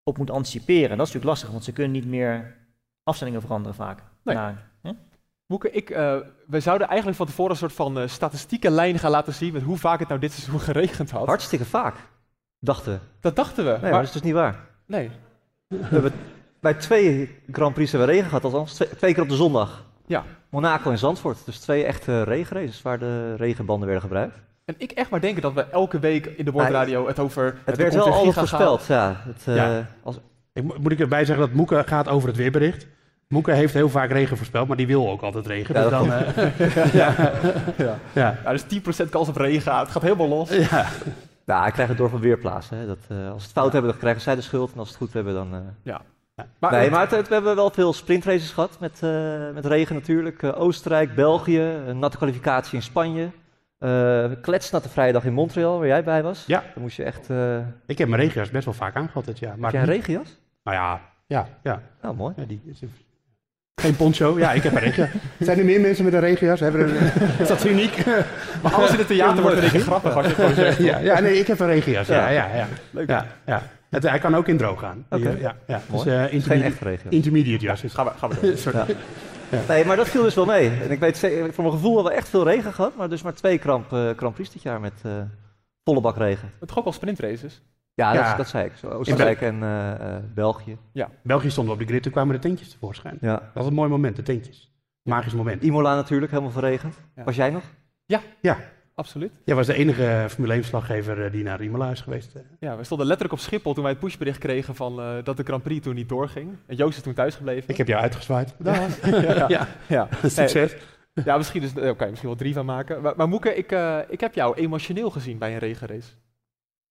Speaker 6: op moet anticiperen. Dat is natuurlijk lastig, want ze kunnen niet meer afstellingen veranderen vaak.
Speaker 1: Nee.
Speaker 6: Nou?
Speaker 1: Moeke, ik, eh, we zouden eigenlijk van tevoren een soort van eh, statistieke lijn gaan laten zien met hoe vaak het nou dit seizoen geregend had.
Speaker 4: Hartstikke vaak, dachten we.
Speaker 1: Dat dachten we.
Speaker 4: Nee, maar
Speaker 1: maar,
Speaker 4: dat is dus niet waar.
Speaker 1: nee.
Speaker 4: We hebben bij twee Grand Prix hebben we regen gehad, althans twee, twee keer op de zondag.
Speaker 1: Ja.
Speaker 4: Monaco en Zandvoort. Dus twee echte regenraces waar de regenbanden werden gebruikt.
Speaker 1: En ik echt maar denken dat we elke week in de bordradio het over...
Speaker 4: Het
Speaker 1: er
Speaker 4: werd wel
Speaker 1: weer
Speaker 4: altijd voorspeld, ja. Het, eh,
Speaker 2: Ja.
Speaker 4: als,
Speaker 2: Ik, mo- moet ik erbij zeggen dat Moeke gaat over het weerbericht. Moeke heeft heel vaak regen voorspeld, maar die wil ook altijd regen.
Speaker 4: Ja,
Speaker 2: dus
Speaker 4: dat
Speaker 2: dan, eh, ja.
Speaker 1: Ja.
Speaker 2: Ja.
Speaker 1: Ja, dus 10% kans op regen. Het gaat helemaal los.
Speaker 2: Ja.
Speaker 4: nou, ik krijg het door van Weerplaatsen. Hè. Dat, eh, als ze het fout hebben, dan krijgen zij de schuld. En als ze het goed hebben, dan... eh,
Speaker 1: Maar,
Speaker 4: nee, maar het- het- we hebben wel veel sprintraces gehad met, eh, met regen natuurlijk. Eh, Oostenrijk, België, een natte kwalificatie in Spanje. Eh kletsnatte vrijdag in Montreal, waar jij bij was.
Speaker 2: Ja.
Speaker 4: Dan moest je echt... eh
Speaker 2: Ik heb mijn regenjas best wel vaak aangehad dit jaar.
Speaker 4: heb
Speaker 2: Maar
Speaker 4: jij een
Speaker 2: niet-
Speaker 4: regenjas?
Speaker 2: Nou ja, ja, ja.
Speaker 4: Nou, mooi.
Speaker 2: ja die, is- geen poncho. Ja, ik heb een regenjas. Zijn er meer mensen met een regenjas? Hebben er een, is dat uniek?
Speaker 1: maar alles in het theater wordt een beetje grappig als je het gewoon zegt.
Speaker 2: ja, ja, nee, ik heb een regenjas. Ja,
Speaker 4: Ja.
Speaker 2: ja, ja.
Speaker 1: Leuk.
Speaker 2: ja, ja. Het, hij kan ook in droog gaan.
Speaker 4: Oké.
Speaker 2: ja, ja. Dus, eh,
Speaker 4: Geen echte regenjas.
Speaker 2: intermediate jas
Speaker 1: Gaan we, gaan we door.
Speaker 2: Sorry.
Speaker 4: Ja. Nee, maar dat viel dus wel mee. En ik weet voor mijn gevoel hebben we echt veel regen gehad. Maar dus maar twee eh Grand Prix dit jaar met eh, volle bak regen.
Speaker 1: Het toch ook wel sprintraces?
Speaker 4: Ja,
Speaker 2: Ja.
Speaker 4: Dat, dat zei ik. Zo, Oostenrijk en eh, eh, België.
Speaker 2: België stond op de grid, toen kwamen de tentjes tevoorschijn.
Speaker 4: Ja.
Speaker 2: Dat was een mooi moment, de tentjes. Magisch moment.
Speaker 4: Imola natuurlijk, helemaal verregend.
Speaker 1: Ja.
Speaker 4: Was jij nog?
Speaker 1: Absoluut.
Speaker 2: Jij was de enige Formule 1-verslaggever die naar Imola is geweest. eh.
Speaker 1: Ja, we stonden letterlijk op Schiphol toen wij het pushbericht kregen van, eh, dat de Grand Prix toen niet doorging. En Joost is toen thuisgebleven.
Speaker 2: Ik heb jou uitgezwaaid.
Speaker 1: ja, ja,
Speaker 2: Ja.
Speaker 1: ja.
Speaker 2: Succes.
Speaker 1: Ja, misschien dus, eh, oké, misschien wel drie van maken. Maar, maar Moeke, ik, eh, ik heb jou emotioneel gezien bij een regenrace.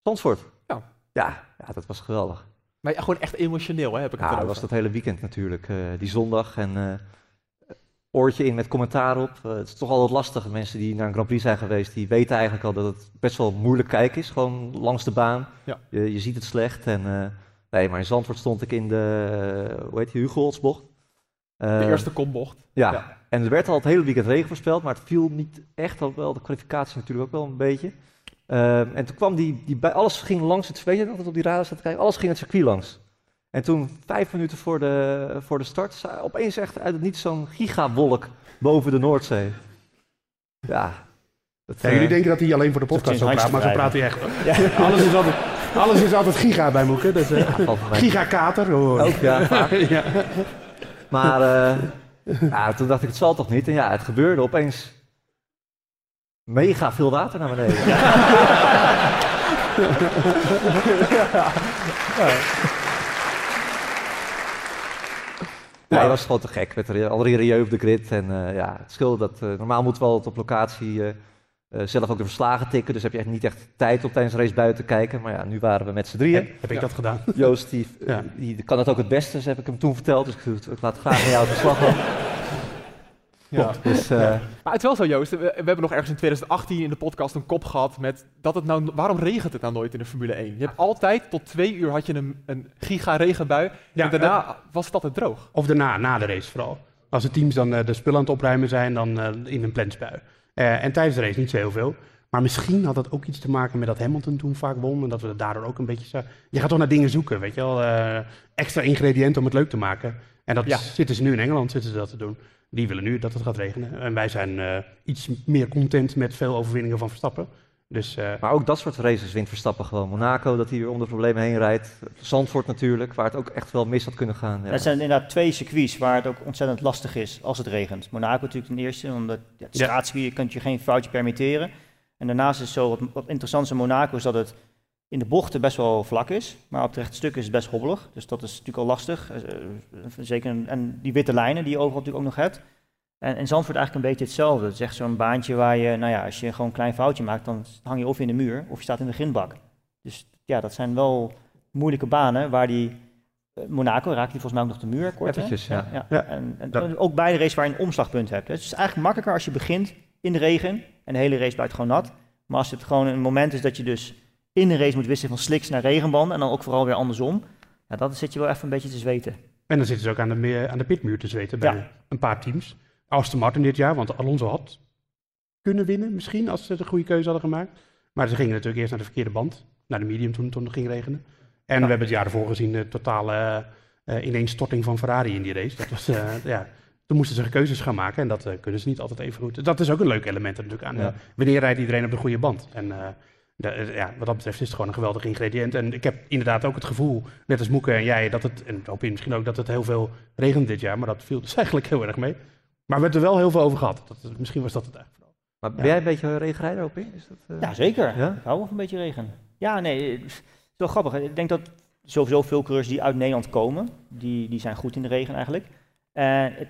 Speaker 4: Zandvoort.
Speaker 1: Ja.
Speaker 4: Ja, dat was geweldig.
Speaker 1: Maar ja, gewoon echt emotioneel, hè, heb ik het
Speaker 4: Ja, dat was dat hele weekend natuurlijk. eh, die zondag en eh, oortje in met commentaar op. Eh, het is toch altijd lastig. Mensen die naar een Grand Prix zijn geweest, die weten eigenlijk al dat het best wel moeilijk kijken is. Gewoon langs de baan.
Speaker 1: Ja.
Speaker 4: Je, je ziet het slecht. En, nee, maar in Zandvoort stond ik in de, hoe heet die, Hugo
Speaker 1: De
Speaker 4: Uh,
Speaker 1: eerste kombocht.
Speaker 4: Ja.
Speaker 1: ja.
Speaker 4: en er werd al het hele weekend regen voorspeld, maar het viel niet echt. Al wel de kwalificatie natuurlijk ook wel een beetje. Ehm, en toen kwam die, die bij, alles ging langs het, weet je dat op die radar staat te kijken, alles ging het circuit langs. En toen, vijf minuten voor de, voor de start, opeens echt uit het niets zo'n gigawolk boven de Noordzee. Ja. Dat,
Speaker 2: Ja,
Speaker 4: eh,
Speaker 2: jullie denken dat hij alleen voor de podcast zo praat, maar zo praat hij echt. alles, is altijd, alles is altijd giga bij Moeke. Dus, eh,
Speaker 4: mij.
Speaker 2: Gigakater. Oh.
Speaker 4: Ook, ja. vaak.
Speaker 2: ja.
Speaker 4: Maar eh, ja, toen dacht ik, het zal toch niet? En ja, het gebeurde opeens mega veel water naar beneden. Ja, hij was gewoon te gek met de- al die op de grid. En eh, ja, het scheelde dat. eh, normaal moeten we altijd op locatie eh, zelf ook de verslagen tikken. Dus heb je echt niet echt tijd om tijdens de race buiten te kijken. Maar ja, nu waren we met z'n drieën.
Speaker 2: Heb, heb ik dat gedaan?
Speaker 4: Joost, die,
Speaker 2: Ja.
Speaker 4: die kan het ook het beste, dus heb ik hem toen verteld. Dus ik, ik laat graag aan jou de slag houden.
Speaker 1: Ja.
Speaker 4: Dus, eh,
Speaker 1: Maar het is wel zo, Joost. We, we hebben nog ergens in 2018 in de podcast een kop gehad met dat het nou, waarom regent het nou nooit in de Formule 1? Je hebt altijd, tot twee uur had je een, een giga regenbui
Speaker 2: Ja,
Speaker 1: en daarna was het altijd droog.
Speaker 2: Of daarna, na de race vooral. Als de teams dan eh, de spullen aan het opruimen zijn, dan eh, in een plensbui. Eh, en tijdens de race niet zo heel veel. Maar misschien had dat ook iets te maken met dat Hamilton toen vaak won. En dat we daardoor ook een beetje... zo- Je gaat toch naar dingen zoeken, weet je wel. eh, extra ingrediënten om het leuk te maken. En dat
Speaker 1: Ja.
Speaker 2: zitten ze nu in Engeland, zitten ze dat te doen. Die willen nu dat het gaat regenen. En wij zijn eh, iets meer content met veel overwinningen van Verstappen. Dus eh,
Speaker 4: maar ook dat soort races wint Verstappen gewoon. Monaco, dat hij weer onder problemen heen rijdt. Zandvoort natuurlijk, waar het ook echt wel mis had kunnen gaan. Ja.
Speaker 6: Het zijn inderdaad twee circuits waar het ook ontzettend lastig is als het regent. Monaco natuurlijk ten eerste, omdat ja, het
Speaker 2: Ja.
Speaker 6: straatcircuit, je kunt je geen foutje permitteren. En daarnaast is het zo, wat, wat interessant is Monaco is dat het in de bochten best wel vlak is, maar op het rechte stuk is het best hobbelig. Dus dat is natuurlijk al lastig. Eh, eh, zeker, en die witte lijnen die je overal natuurlijk ook nog hebt. En in Zandvoort eigenlijk een beetje hetzelfde. Het is echt zo'n baantje waar je, nou ja, als je gewoon een klein foutje maakt, dan hang je of in de muur of je staat in de grindbak. Dus ja, dat zijn wel moeilijke banen waar die eh, Monaco raakt die volgens mij ook nog de muur kort.
Speaker 4: Eventjes, ja.
Speaker 6: ja.
Speaker 2: Ja,
Speaker 6: En, en
Speaker 2: dat-
Speaker 6: ook bij de race waar je een omslagpunt hebt. Dus het is eigenlijk makkelijker als je begint in de regen en de hele race blijft gewoon nat. Maar als het gewoon een moment is dat je dus in de race moet wisselen van slicks naar regenband en dan ook vooral weer andersom. Ja, dan zit je wel even een beetje te zweten.
Speaker 2: En dan zitten ze ook aan de, meer- aan de pitmuur te zweten bij
Speaker 6: Ja.
Speaker 2: een paar teams. Aston Martin dit jaar, want Alonso had kunnen winnen misschien als ze de goede keuze hadden gemaakt. Maar ze gingen natuurlijk eerst naar de verkeerde band, naar de medium toen, toen het ging regenen. En we hebben het jaar ervoor gezien de totale eh, ineenstorting van Ferrari in die race. Dat was, eh, ja, toen moesten ze keuzes gaan maken en dat eh, kunnen ze niet altijd even goed. Dat is ook een leuk element natuurlijk aan.
Speaker 4: Ja.
Speaker 2: wanneer rijdt iedereen op de goede band? En ja, wat dat betreft is het gewoon een geweldig ingrediënt. En ik heb inderdaad ook het gevoel, net als Moeke en jij, dat het, en hoop je misschien ook dat het heel veel regent dit jaar, maar dat viel dus eigenlijk heel erg mee. Maar we hebben er wel heel veel over gehad. Dat, misschien was dat het eigenlijk vooral.
Speaker 4: Maar ben
Speaker 2: Ja.
Speaker 4: jij een beetje regenrijder op in? Is dat, eh,
Speaker 6: Ja, zeker.
Speaker 4: Ja?
Speaker 6: Ik hou wel van een beetje regen. Ja, nee, het is wel grappig. Ik denk dat sowieso veel coureurs die uit Nederland komen, die, die zijn goed in de regen eigenlijk. En het,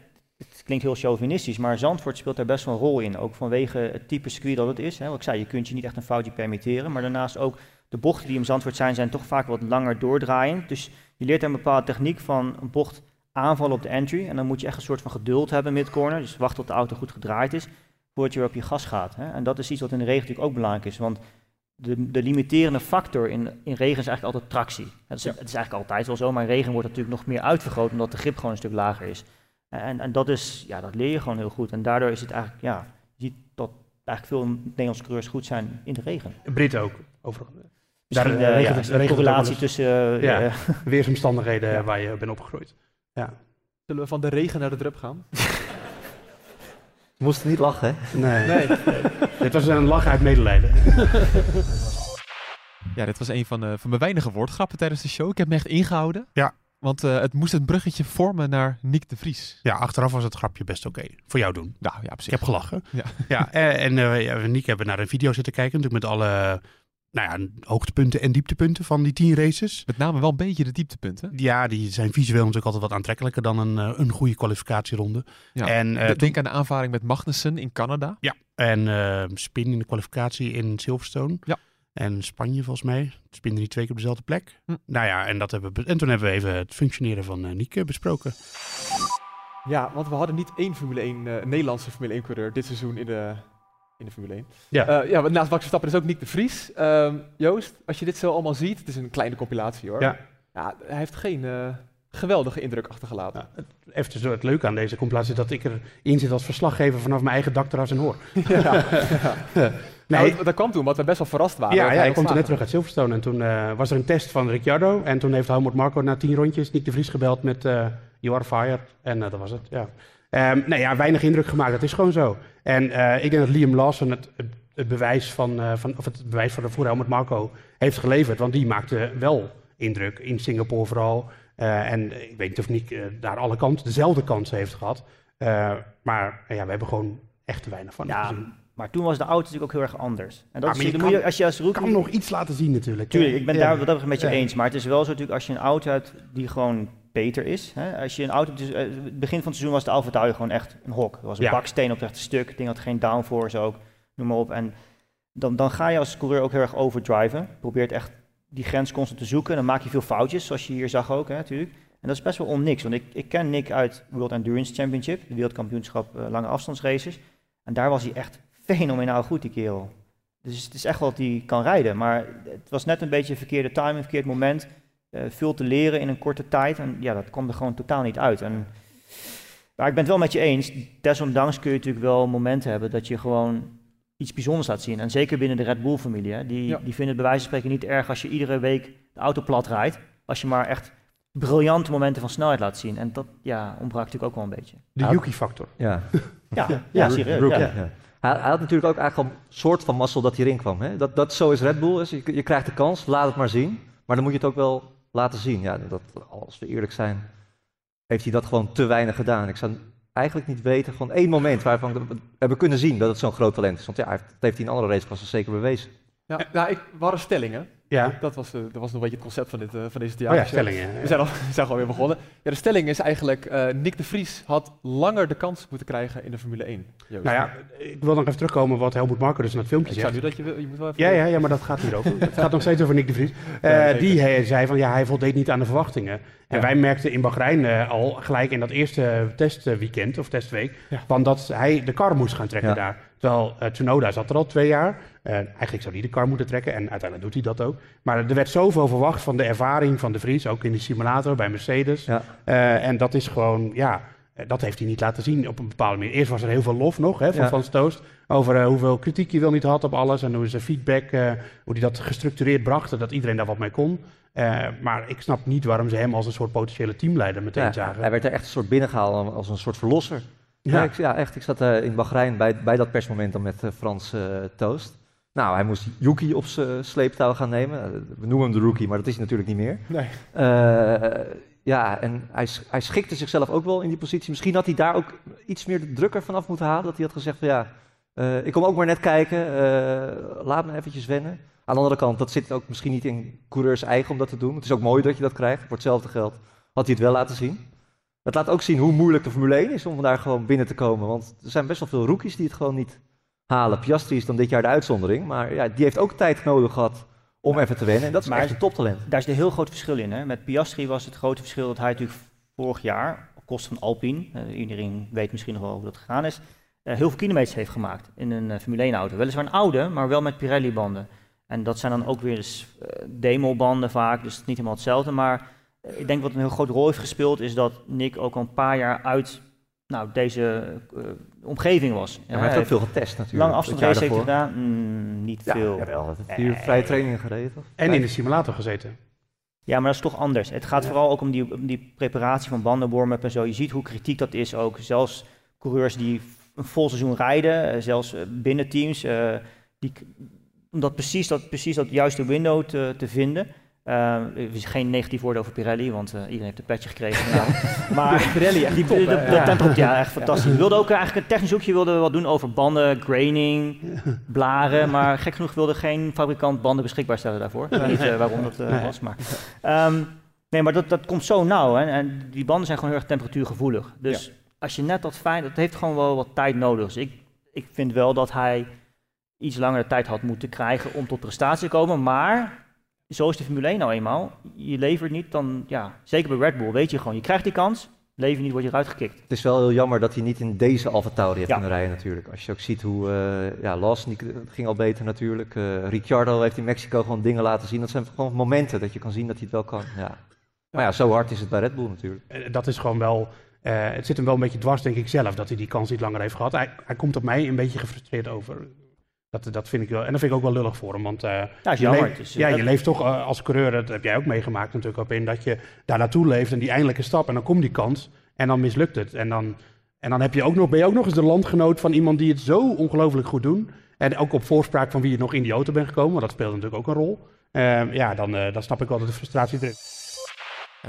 Speaker 6: het klinkt heel chauvinistisch, maar Zandvoort speelt daar best wel een rol in. Ook vanwege het type circuit dat het is. Hè. Wat ik zei, je kunt je niet echt een foutje permitteren. Maar daarnaast ook de bochten die in Zandvoort zijn, zijn toch vaak wat langer doordraaiend. Dus je leert daar een bepaalde techniek van een bocht aanvallen op de entry. En dan moet je echt een soort van geduld hebben mid-corner. Dus wachten tot de auto goed gedraaid is, voordat je weer op je gas gaat. Hè. En dat is iets wat in de regen natuurlijk ook belangrijk is. Want de, de limiterende factor in, in regen is eigenlijk altijd tractie. Het is, het is eigenlijk altijd wel zo, maar in regen wordt het natuurlijk nog meer uitvergroot omdat de grip gewoon een stuk lager is. En, en dat, is, ja, dat leer je gewoon heel goed. En daardoor is het eigenlijk, ja, je ziet dat eigenlijk veel Nederlandse coureurs goed zijn in de regen.
Speaker 2: Britten ook, overigens.
Speaker 6: Misschien
Speaker 2: Daar, regent
Speaker 6: ja,
Speaker 2: het- regent wel
Speaker 6: correlatie tussen...
Speaker 2: Ja. Weersomstandigheden
Speaker 6: Ja.
Speaker 2: waar je bent opgegroeid.
Speaker 1: Zullen we van de regen naar de drup gaan?
Speaker 4: Je moest niet lachen, hè?
Speaker 2: Nee.
Speaker 1: Nee.
Speaker 2: Dit was een lach uit medelijden.
Speaker 1: Ja, dit was een van, eh, van mijn weinige woordgrappen tijdens de show. Ik heb me echt ingehouden.
Speaker 5: Ja.
Speaker 1: Want eh, het moest een bruggetje vormen naar Nick de Vries.
Speaker 5: Ja, achteraf was het grapje best oké. Voor jou doen.
Speaker 1: Nou ja, op
Speaker 5: Ik heb gelachen.
Speaker 1: Ja.
Speaker 5: ja eh, en ja, Nick hebben naar een video zitten kijken. Natuurlijk met alle nou ja, hoogtepunten en dieptepunten van die tien races.
Speaker 1: Met name wel een beetje de dieptepunten.
Speaker 5: Ja, die zijn visueel natuurlijk altijd wat aantrekkelijker dan een, een goede kwalificatieronde.
Speaker 1: Ja.
Speaker 5: En,
Speaker 1: De- Denk aan de aanvaring met Magnussen in Canada.
Speaker 5: Ja, en spin in de kwalificatie in Silverstone.
Speaker 1: Ja.
Speaker 5: En Spanje volgens mij. Spin niet twee keer op dezelfde plek.
Speaker 1: Hm.
Speaker 5: Nou ja, en, dat hebben we, en toen hebben we even het functioneren van eh Niek eh, besproken.
Speaker 1: Ja, want we hadden niet één Formule 1, eh, Nederlandse Formule 1 coureur dit seizoen in de, in de Formule 1.
Speaker 2: Ja.
Speaker 1: Eh, ja, naast Max Verstappen is ook Nick de Vries. Ehm, Joost, als je dit zo allemaal ziet, het is een kleine compilatie hoor.
Speaker 2: Ja.
Speaker 1: Ja, hij heeft geen eh, geweldige indruk achtergelaten.
Speaker 2: Het, even zo het leuke aan deze compilatie is dat ik erin zit als verslaggever vanaf mijn eigen dakterras en hoor.
Speaker 1: Ja.
Speaker 2: Nee,
Speaker 1: Nou, dat, dat kwam toen, omdat we best wel verrast waren.
Speaker 2: ja, ja, komt er net terug uit Silverstone. En toen eh, was er een test van Ricciardo. En toen heeft Helmut Marco na tien rondjes Nick de Vries gebeld met eh You are fired. En eh, dat was het, ja. Ehm, nee, ja, weinig indruk gemaakt. Dat is gewoon zo. En eh, ik denk dat Liam Lawson het, het, het bewijs van, eh, van, of het bewijs voor, voor Helmut Marco heeft geleverd. Want die maakte wel indruk in Singapore vooral. Eh, en ik weet niet of Nick daar alle kansen, dezelfde kansen heeft gehad. Eh, maar ja, we hebben gewoon echt te weinig van
Speaker 6: Ja,
Speaker 2: gezien.
Speaker 6: Maar toen was de auto natuurlijk ook heel erg anders. En dat
Speaker 2: maar
Speaker 6: is,
Speaker 2: je kan-
Speaker 6: als je als rookie...
Speaker 2: kan nog iets laten zien natuurlijk.
Speaker 6: Tuurlijk, ik ben daar wat dat betreft met je
Speaker 2: Ja.
Speaker 6: eens. Maar het is wel zo natuurlijk als je een auto hebt die gewoon beter is. Hè? Als je een auto, dus, eh, het begin van het seizoen was de Alfa Tauri gewoon echt een hok. Er was een
Speaker 2: Ja.
Speaker 6: baksteen op het rechte stuk. Het ding had geen downforce ook, noem maar op. En dan, dan ga je als coureur ook heel erg overdriven. Probeert echt die grens constant te zoeken. Dan maak je veel foutjes, zoals je hier zag ook hè, natuurlijk. En dat is best wel onniks, want ik, ik ken Nick uit World Endurance Championship, de wereldkampioenschap eh, lange afstandsraces. En daar was hij echt fenomenaal goed, die kerel. Dus het is echt wel dat hij kan rijden. Maar het was net een beetje een verkeerde timing, een verkeerd moment. Eh, veel te leren in een korte tijd. En ja, dat kwam er gewoon totaal niet uit. En, maar ik ben het wel met je eens. Desondanks kun je natuurlijk wel momenten hebben dat je gewoon iets bijzonders laat zien. En zeker binnen de Red Bull-familie. Die,
Speaker 1: Ja.
Speaker 6: die vinden het bij wijze van spreken niet erg als je iedere week de auto plat rijdt. Als je maar echt briljante momenten van snelheid laat zien. En dat ja, ontbrak natuurlijk ook wel een beetje.
Speaker 2: De
Speaker 4: Ja.
Speaker 2: Yuki-factor.
Speaker 4: Ja,
Speaker 6: Ja, ja, serieus.
Speaker 4: Rookie,
Speaker 6: ja.
Speaker 4: Hij, had natuurlijk ook eigenlijk een soort van mazzel dat hij erin kwam. Hè? Dat, dat zo is Red Bull. Dus je, je krijgt de kans, laat het maar zien. Maar dan moet je het ook wel laten zien. Ja, dat, als we eerlijk zijn, heeft hij dat gewoon te weinig gedaan. Ik zou eigenlijk niet weten, gewoon één moment waarvan we hebben kunnen zien dat het zo'n groot talent is. Want ja, dat heeft hij in andere raceklassen zeker bewezen.
Speaker 1: Ja, ja ik, we hadden stellingen.
Speaker 2: Ja.
Speaker 1: Dat was, eh, dat was nog een beetje het concept van, dit, eh, van deze
Speaker 2: Oh ja, stellingen.
Speaker 1: We zijn, al, we zijn gewoon weer begonnen. Ja, de stelling is eigenlijk, eh, Nick de Vries had langer de kans moeten krijgen in de Formule 1. Joost.
Speaker 2: Nou ja, ik wil nog even terugkomen wat Helmut Marko dus in het filmpje
Speaker 1: ik zou
Speaker 2: zegt.
Speaker 1: nu dat je wil, je moet wel even...
Speaker 2: Ja, ja, ja, maar dat gaat hier over. Het gaat nog steeds over Nick de Vries. Die zei van ja, hij voldeed niet aan de verwachtingen. En wij merkten in Bahrein eh, al gelijk in dat eerste testweekend of testweek, van dat hij de kar moest gaan trekken daar. Terwijl eh, Tsunoda zat er al twee jaar. Eh, eigenlijk zou hij de kar moeten trekken en uiteindelijk doet hij dat ook. Maar er werd zoveel verwacht van de ervaring van de Vries, ook in de simulator bij Mercedes.
Speaker 4: Ja.
Speaker 2: En dat is gewoon, ja, dat heeft hij niet laten zien op een bepaalde manier. Eerst was er heel veel lof nog hè, van
Speaker 4: Ja.
Speaker 2: Van Stoost over eh, hoeveel kritiek hij wel niet had op alles en hoe zijn feedback, eh, hoe hij dat gestructureerd bracht, en dat iedereen daar wat mee kon. Eh, maar ik snap niet waarom ze hem als een soort potentiële teamleider meteen
Speaker 4: Ja,
Speaker 2: zagen.
Speaker 4: hij werd er echt een soort binnengehaald als een soort verlosser. Ja,
Speaker 2: Ja.
Speaker 4: ik, ja echt. Ik zat eh, in Bahrein bij, bij dat persmoment dan met eh, Frans eh, Toost. Nou, hij moest Yuki op zijn sleeptouw gaan nemen. Eh, we noemen hem de rookie, maar dat is hij natuurlijk niet meer.
Speaker 1: Nee.
Speaker 4: Ja, en hij, hij schikte zichzelf ook wel in die positie. Misschien had hij daar ook iets meer de druk ervan af moeten halen. Dat hij had gezegd van ja, eh, ik kom ook maar net kijken. eh, laat me eventjes wennen. Aan de andere kant, dat zit ook misschien niet in coureurs eigen om dat te doen. Het is ook mooi dat je dat krijgt. Voor hetzelfde geld had hij het wel laten zien. Het laat ook zien hoe moeilijk de Formule 1 is om daar gewoon binnen te komen. Want er zijn best wel veel rookies die het gewoon niet halen. Piastri is dan dit jaar de uitzondering. Maar ja, die heeft ook tijd nodig gehad om even te wennen. En dat is
Speaker 6: Maar-
Speaker 4: echt een toptalent.
Speaker 6: Daar is een heel groot verschil in. Hè? Met Piastri was het grote verschil dat hij natuurlijk vorig jaar, op kosten van Alpine, eh, iedereen weet misschien nog wel hoe dat gegaan is, eh, heel veel kilometers heeft gemaakt in een eh, Formule 1 auto. Weliswaar een oude, maar wel met Pirelli banden. En dat zijn dan ook weer eens demo-banden vaak, dus het is niet helemaal hetzelfde. Maar ik denk wat een heel grote rol heeft gespeeld, is dat Nick ook al een paar jaar uit nou, deze eh, omgeving was.
Speaker 4: Ja, maar hij heeft ook veel getest natuurlijk.
Speaker 6: Lange
Speaker 4: jaar
Speaker 6: afstandsrace heeft hij gedaan? Mm, niet
Speaker 4: Ja,
Speaker 6: veel.
Speaker 4: jawel. Dat heeft hier vrije trainingen gereden, toch?
Speaker 2: En in de simulator gezeten.
Speaker 6: Ja, maar dat is toch anders. Het gaat vooral ook om die, om die preparatie van banden, warm-up en zo. Je ziet hoe kritiek dat is ook. Zelfs coureurs die een vol seizoen rijden, eh, zelfs eh, binnen teams, eh, die, om dat precies, dat, precies dat juiste window te, te vinden. Er is geen negatief woord over Pirelli, want eh, iedereen heeft een petje gekregen. maar
Speaker 1: Pirelli echt
Speaker 6: die,
Speaker 1: top,
Speaker 6: de, de
Speaker 1: Ja.
Speaker 6: echt fantastisch. We wilden ook eigenlijk een technisch hoekje wilden we wat doen over banden, graining, blaren. Maar gek genoeg wilde geen fabrikant banden beschikbaar stellen daarvoor. Ik weet niet eh, waarom dat eh, was, maar... Ehm, nee, maar dat, dat komt zo nauw. Hè? En die banden zijn gewoon heel erg temperatuurgevoelig. Dus als je net dat fijn... Dat heeft gewoon wel wat tijd nodig. Dus ik, ik vind wel dat hij iets langer tijd had moeten krijgen om tot prestatie te komen. Maar zo is de Formule 1 nou eenmaal. Je levert niet, dan... Ja, zeker bij Red Bull weet je gewoon... Je krijgt die kans, lever niet, word je eruit gekikt.
Speaker 4: Het is wel heel jammer dat hij niet in deze Alfa Tauri heeft
Speaker 6: Ja.
Speaker 4: kunnen rijden natuurlijk. Als je ook ziet hoe, eh ja, Lawson die ging al beter natuurlijk. Eh Ricciardo heeft in Mexico gewoon dingen laten zien. Dat zijn gewoon momenten dat je kan zien dat hij het wel kan. Ja. Maar ja, zo hard is het bij Red Bull natuurlijk.
Speaker 2: Dat is gewoon wel. eh, het zit hem wel een beetje dwars, denk ik zelf, dat hij die kans niet langer heeft gehad. Hij, hij komt op mij een beetje gefrustreerd over. Dat, dat vind ik wel, en dat vind ik ook wel lullig voor hem. Want eh,
Speaker 6: Ja,
Speaker 2: je, leeft,
Speaker 6: Dus,
Speaker 2: ja,
Speaker 6: eh,
Speaker 2: je leeft toch eh, als coureur, dat heb jij ook meegemaakt natuurlijk op in, dat je daar naartoe leeft en die eindelijke stap en dan komt die kans en dan mislukt het. En dan, en dan heb je ook nog, ben je ook nog eens de landgenoot van iemand die het zo ongelooflijk goed doet. En ook op voorspraak van wie je nog in die auto bent gekomen, want dat speelt natuurlijk ook een rol. Eh, ja, dan, dan snap ik wel dat de frustratie erin.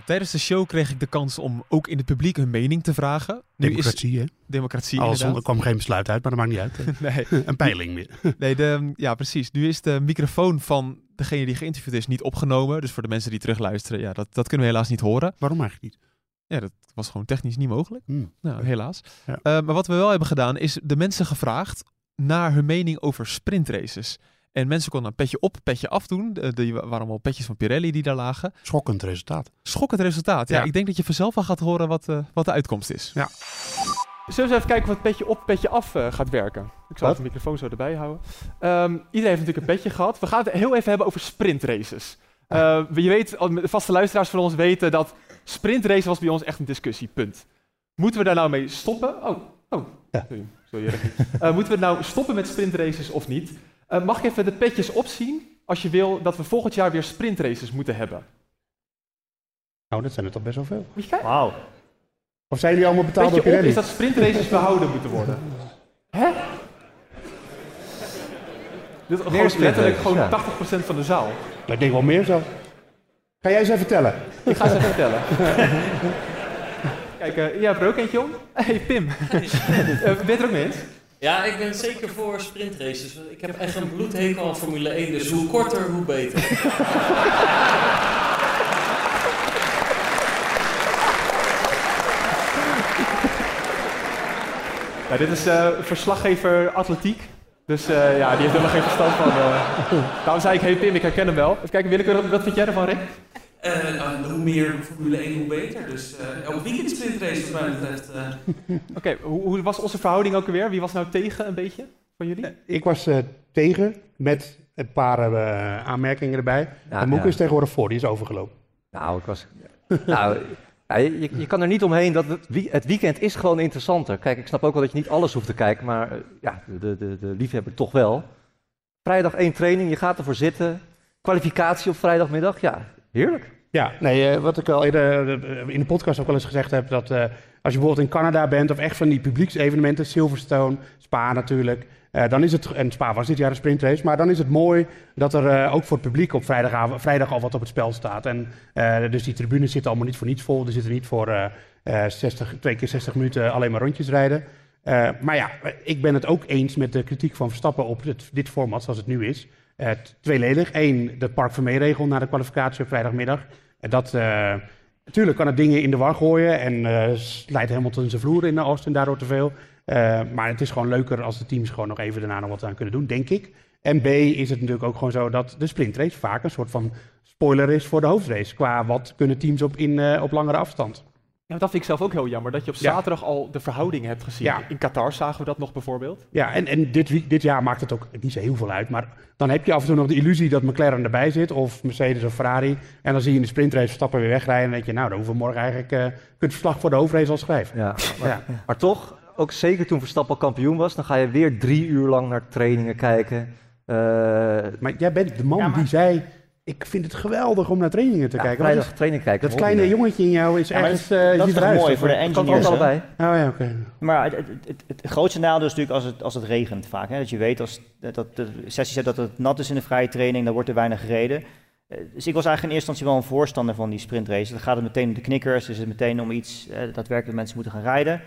Speaker 1: Tijdens de show kreeg ik de kans om ook in het publiek hun mening te vragen. Nu
Speaker 5: Democratie, hè?
Speaker 1: democratie inderdaad.
Speaker 5: er kwam geen besluit uit, maar dat maakt niet uit.
Speaker 1: Nee,
Speaker 5: Een peiling meer.
Speaker 1: nee de, ja, precies. Nu is de microfoon van degene die geïnterviewd is niet opgenomen. Dus voor de mensen die terugluisteren, ja, dat, dat kunnen we helaas niet horen.
Speaker 5: Waarom eigenlijk niet?
Speaker 1: Ja, dat was gewoon technisch niet mogelijk.
Speaker 5: Hmm.
Speaker 1: Nou, helaas.
Speaker 5: Ja.
Speaker 1: Eh, maar wat we wel hebben gedaan, is de mensen gevraagd naar hun mening over sprintraces. En mensen konden een petje op, petje af doen. De, de, waren allemaal petjes van Pirelli die daar lagen.
Speaker 5: Schokkend resultaat.
Speaker 1: Schokkend resultaat. Ja,
Speaker 5: Ja.
Speaker 1: ik denk dat je vanzelf wel gaat horen wat, eh, wat de uitkomst is.
Speaker 5: Ja.
Speaker 1: Zullen we eens even kijken wat petje op, petje af eh, gaat werken? Ik zal de microfoon zo erbij houden. Ehm, iedereen heeft natuurlijk een petje gehad. We gaan het heel even hebben over sprintraces. Eh, je weet, al- de vaste luisteraars van ons weten dat sprintrace was bij ons echt een discussiepunt. Moeten we daar nou mee stoppen? Oh, oh.
Speaker 2: Ja.
Speaker 1: Sorry. Eh, moeten we nou stoppen met sprintraces of niet? Eh, mag ik even de petjes opzien als je wil dat we volgend jaar weer sprintraces moeten hebben?
Speaker 2: Nou, dat zijn er toch best wel veel.
Speaker 1: Moet je kijken?
Speaker 6: Wauw.
Speaker 2: Of zijn jullie allemaal betaald door
Speaker 1: Petje op
Speaker 2: Pirelli?
Speaker 1: is dat sprintraces behouden moeten worden. Hè? Dit is gewoon letterlijk gewoon
Speaker 4: ja.
Speaker 1: 80% van de zaal.
Speaker 2: Ik denk wel meer zo. Ga jij eens even vertellen?
Speaker 1: Ik ga ze even vertellen. Kijk, eh, jij hebt er ook eentje om. Hey Pim, ben je het er ook mee eens?
Speaker 7: Ja, ik ben zeker voor sprintraces. Ik heb echt een bloedhekel aan Formule 1, dus hoe korter, hoe beter.
Speaker 1: Ja, dit is eh, verslaggever atletiek. Dus eh, ja, die heeft helemaal geen verstand van. eh. Daarom zei ik, hey Pim, ik herken hem wel. Even kijken, willekeurig, wat vind jij ervan, Rick?
Speaker 7: Eh, hoe meer Formule 1, hoe beter. Dus eh elk weekend sprintrace wat mij betreft. eh.
Speaker 1: Oké, hoe, hoe was onze verhouding ook alweer? Wie was nou tegen een beetje van jullie?
Speaker 2: Ik was eh, tegen met een paar eh, aanmerkingen erbij.
Speaker 4: Ja,
Speaker 2: en Moeke
Speaker 4: ja.
Speaker 2: is tegenwoordig voor, die is overgelopen.
Speaker 4: Nou, ik was. nou, ja, je, je kan er niet omheen dat het, wie- het weekend is gewoon interessanter. Kijk, ik snap ook wel dat je niet alles hoeft te kijken, maar ja, de, de, de liefhebber toch wel. Vrijdag één training, je gaat ervoor zitten. Kwalificatie op vrijdagmiddag, ja, heerlijk.
Speaker 2: Ja, nee, eh, wat ik al eerder eh, in de podcast ook wel eens gezegd heb, dat eh, als je bijvoorbeeld in Canada bent of echt van die publieksevenementen, Silverstone, Spa natuurlijk, dan is het, en Spa was dit jaar een sprintrace, maar dan is het mooi dat er ook voor het publiek op vrijdagavond, vrijdag al wat op het spel staat. En dus die tribunes zitten allemaal niet voor niets vol, er zitten niet voor eh, eh, 60, twee keer 60 minuten alleen maar rondjes rijden. Maar ja, ik ben het ook eens met de kritiek van Verstappen op dit format zoals het nu is. Eh, t- tweeledig. Eén, de Park Vermeer-regel na de kwalificatie op vrijdagmiddag. En dat, eh, natuurlijk kan het dingen in de war gooien en eh leidt Hamilton zijn vloer in de Austin daardoor te veel. Eh, maar het is gewoon leuker als de teams gewoon nog even daarna nog wat aan kunnen doen, denk ik. En B is het natuurlijk ook gewoon zo dat de sprintrace vaak een soort van spoiler is voor de hoofdrace. Qua wat kunnen teams op, in, eh, op langere afstand.
Speaker 1: Ja, dat vind ik zelf ook heel jammer, dat je op
Speaker 2: Ja.
Speaker 1: zaterdag al de verhouding hebt gezien.
Speaker 2: Ja.
Speaker 1: In Qatar zagen we dat nog bijvoorbeeld.
Speaker 2: Ja, en, en dit, dit jaar maakt het ook niet zo heel veel uit. Maar dan heb je af en toe nog de illusie dat McLaren erbij zit. Of Mercedes of Ferrari. En dan zie je in de sprintrace Verstappen weer wegrijden. En dan denk je, nou, dan hoeven we morgen eigenlijk... eh kunt verslag voor de hoofdrace al schrijven.
Speaker 4: Ja, maar,
Speaker 2: Ja.
Speaker 4: maar toch, ook zeker toen Verstappen kampioen was, dan ga je weer drie uur lang naar trainingen kijken. Eh,
Speaker 2: Maar jij bent de man
Speaker 6: Ja, maar-
Speaker 2: die zei... Ik vind het geweldig om naar trainingen te
Speaker 4: ja,
Speaker 2: kijken.
Speaker 4: Vrijdag
Speaker 2: is-
Speaker 4: training kijken.
Speaker 2: dat kleine jongetje in jou is
Speaker 6: Ja,
Speaker 2: ergens...
Speaker 6: dat,
Speaker 2: eh,
Speaker 6: is mooi voor de
Speaker 4: Kan
Speaker 6: engineers.
Speaker 4: ook
Speaker 6: hè?
Speaker 4: allebei.
Speaker 2: Oh ja, oké.
Speaker 6: Maar het, het, het, het grootste nadeel is natuurlijk als het, als het regent vaak. Hè? Dat je weet als dat, de sessie zegt dat het nat is in de vrije training, dan wordt er weinig gereden. Eh, Dus ik was eigenlijk in eerste instantie wel een voorstander van die sprintrace. Dan gaat het meteen om de knikkers, dus het meteen om iets eh, daadwerkelijk mensen moeten gaan rijden.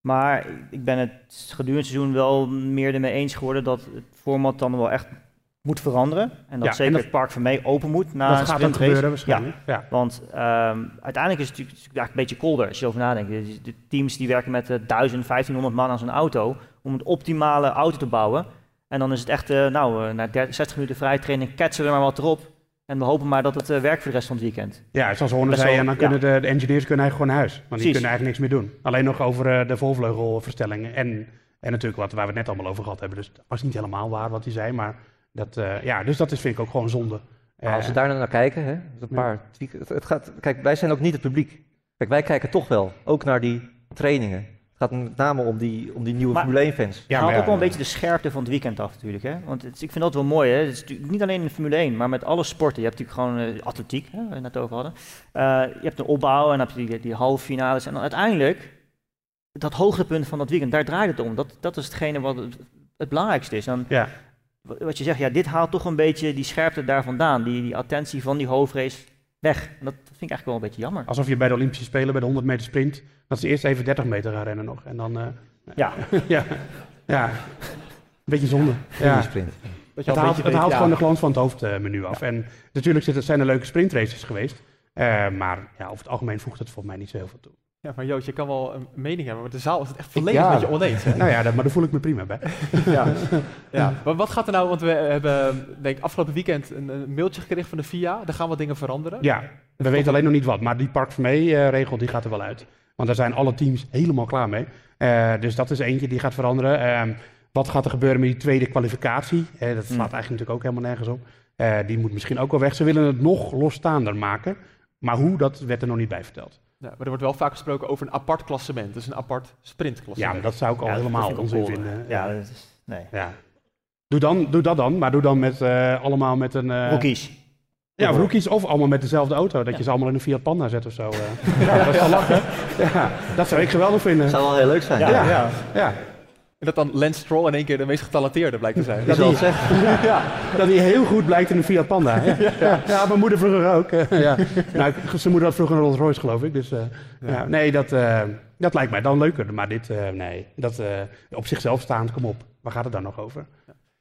Speaker 6: Maar ik ben het gedurende het seizoen wel meer ermee eens geworden dat het format dan wel echt moet veranderen. En dat
Speaker 2: Ja, en
Speaker 6: zeker
Speaker 2: dat-
Speaker 6: het park van mee open moet na
Speaker 2: dat
Speaker 6: een
Speaker 2: gaat gebeuren waarschijnlijk. Ja.
Speaker 6: Want ehm, uiteindelijk is het natuurlijk, een beetje kolder als je erover nadenkt. De, de teams die werken met eh, 1000, 1500 man aan zo'n auto om een optimale auto te bouwen. En dan is het echt, eh, nou, eh, na 30, 60 minuten vrije training ketsen we maar wat erop. En we hopen maar dat het eh, werkt voor de rest van het weekend.
Speaker 2: Ja, zoals Horner
Speaker 6: Best
Speaker 2: zei,
Speaker 6: wel-
Speaker 2: en dan
Speaker 6: ja.
Speaker 2: kunnen de, de engineers kunnen eigenlijk gewoon naar huis. Want die kunnen eigenlijk niks meer doen. Alleen nog over eh, de volvleugelverstellingen. En, en natuurlijk wat waar we het net allemaal over gehad hebben. Dus dat was niet helemaal waar wat hij zei. Maar dat, eh, ja, dus dat is, vind ik ook gewoon zonde.
Speaker 4: Maar als we
Speaker 2: Eh,
Speaker 4: daar nou naar kijken, hè, een paar tweak- het, het gaat, kijk, wij zijn ook niet het publiek. Kijk, wij kijken toch wel, ook naar die trainingen. Het gaat met name om die, om die nieuwe
Speaker 6: Maar-
Speaker 4: Formule 1-fans.
Speaker 2: Ja,
Speaker 6: haalt ook wel een beetje de scherpte van het weekend af natuurlijk. Hè? Want het, ik vind dat wel mooi. Hè? Het is natuurlijk niet alleen in de Formule 1, maar met alle sporten. Je hebt natuurlijk gewoon eh, atletiek, hè, waar we het net over hadden. Eh, je hebt een opbouw en dan heb je die, die halve finales. En dan uiteindelijk, dat hoogtepunt van dat weekend, daar draait het om. Dat, dat is hetgene wat het, het belangrijkste is. Dan,
Speaker 2: Ja.
Speaker 6: Wa- wat je zegt, ja, dit haalt toch een beetje die scherpte daar vandaan. Die, die attentie van die hoofdrace weg. En dat vind ik eigenlijk wel een beetje jammer.
Speaker 2: Alsof je bij de Olympische Spelen bij de 100 meter sprint, dat ze eerst even 30 meter gaan rennen nog. En dan, eh,
Speaker 6: Ja,
Speaker 2: ja, ja, een beetje zonde.
Speaker 4: Ja.
Speaker 2: Ja.
Speaker 1: Dat
Speaker 4: sprint.
Speaker 1: je
Speaker 2: Het haalt,
Speaker 1: beetje
Speaker 2: het haalt
Speaker 1: ja,
Speaker 2: gewoon de glans van het hoofdmenu af. En natuurlijk zijn er leuke sprintraces geweest. Eh, maar ja, over het algemeen voegt het volgens mij niet zo heel veel toe.
Speaker 1: Ja, maar Joost, je kan wel een mening hebben, maar de zaal is het echt volledig
Speaker 2: ja.
Speaker 1: met je oneens. Hè?
Speaker 2: Nou ja, dat, maar daar voel ik me prima bij.
Speaker 1: ja. ja. Maar wat gaat er nou, want we hebben denk ik afgelopen weekend een, een mailtje gekregen van de FIA, er gaan wat dingen veranderen.
Speaker 2: Ja, we weten alleen nog niet wat. Maar die Park mee regel die gaat er wel uit. Want daar zijn alle teams helemaal klaar mee. Eh, dus dat is eentje die gaat veranderen. Ehm, wat gaat er gebeuren met die tweede kwalificatie? Eh, dat slaat
Speaker 6: Hmm.
Speaker 2: eigenlijk natuurlijk ook helemaal nergens op. Eh, die moet misschien ook wel weg. Ze willen het nog losstaander maken. Maar hoe, dat werd er nog niet bij verteld.
Speaker 1: Ja, maar er wordt wel vaak gesproken over een apart klassement, dus een apart
Speaker 2: Ja,
Speaker 1: sprintklassement.
Speaker 2: maar dat zou ik al
Speaker 6: Ja, dat
Speaker 2: helemaal
Speaker 6: ik
Speaker 2: onzin vinden.
Speaker 6: ja, dat is, nee.
Speaker 2: Ja. Doe, dan, doe dat dan, maar doe dan met eh, allemaal met een... eh,
Speaker 6: Rookies.
Speaker 2: Ja, of rookies of allemaal met dezelfde auto. Dat je ze allemaal in een Fiat Panda zet of zo. eh. ja, dat is wel lachen. Ja, dat zou ik geweldig vinden.
Speaker 4: zou wel heel leuk zijn.
Speaker 6: Ja,
Speaker 2: Ja.
Speaker 1: En dat dan Lance Stroll in één keer de meest getalenteerde blijkt te zijn.
Speaker 4: Zal het zeggen.
Speaker 2: ja, dat hij heel goed blijkt in een Fiat Panda. Ja, ja. ja mijn moeder vroeger ook. ja. nou, zijn moeder had vroeger een Rolls Royce, geloof ik. Dus eh, ja. nee, dat, eh, dat lijkt mij dan leuker. Maar dit, eh, nee, dat eh, op zichzelf staand, kom op. Waar gaat het dan nog over?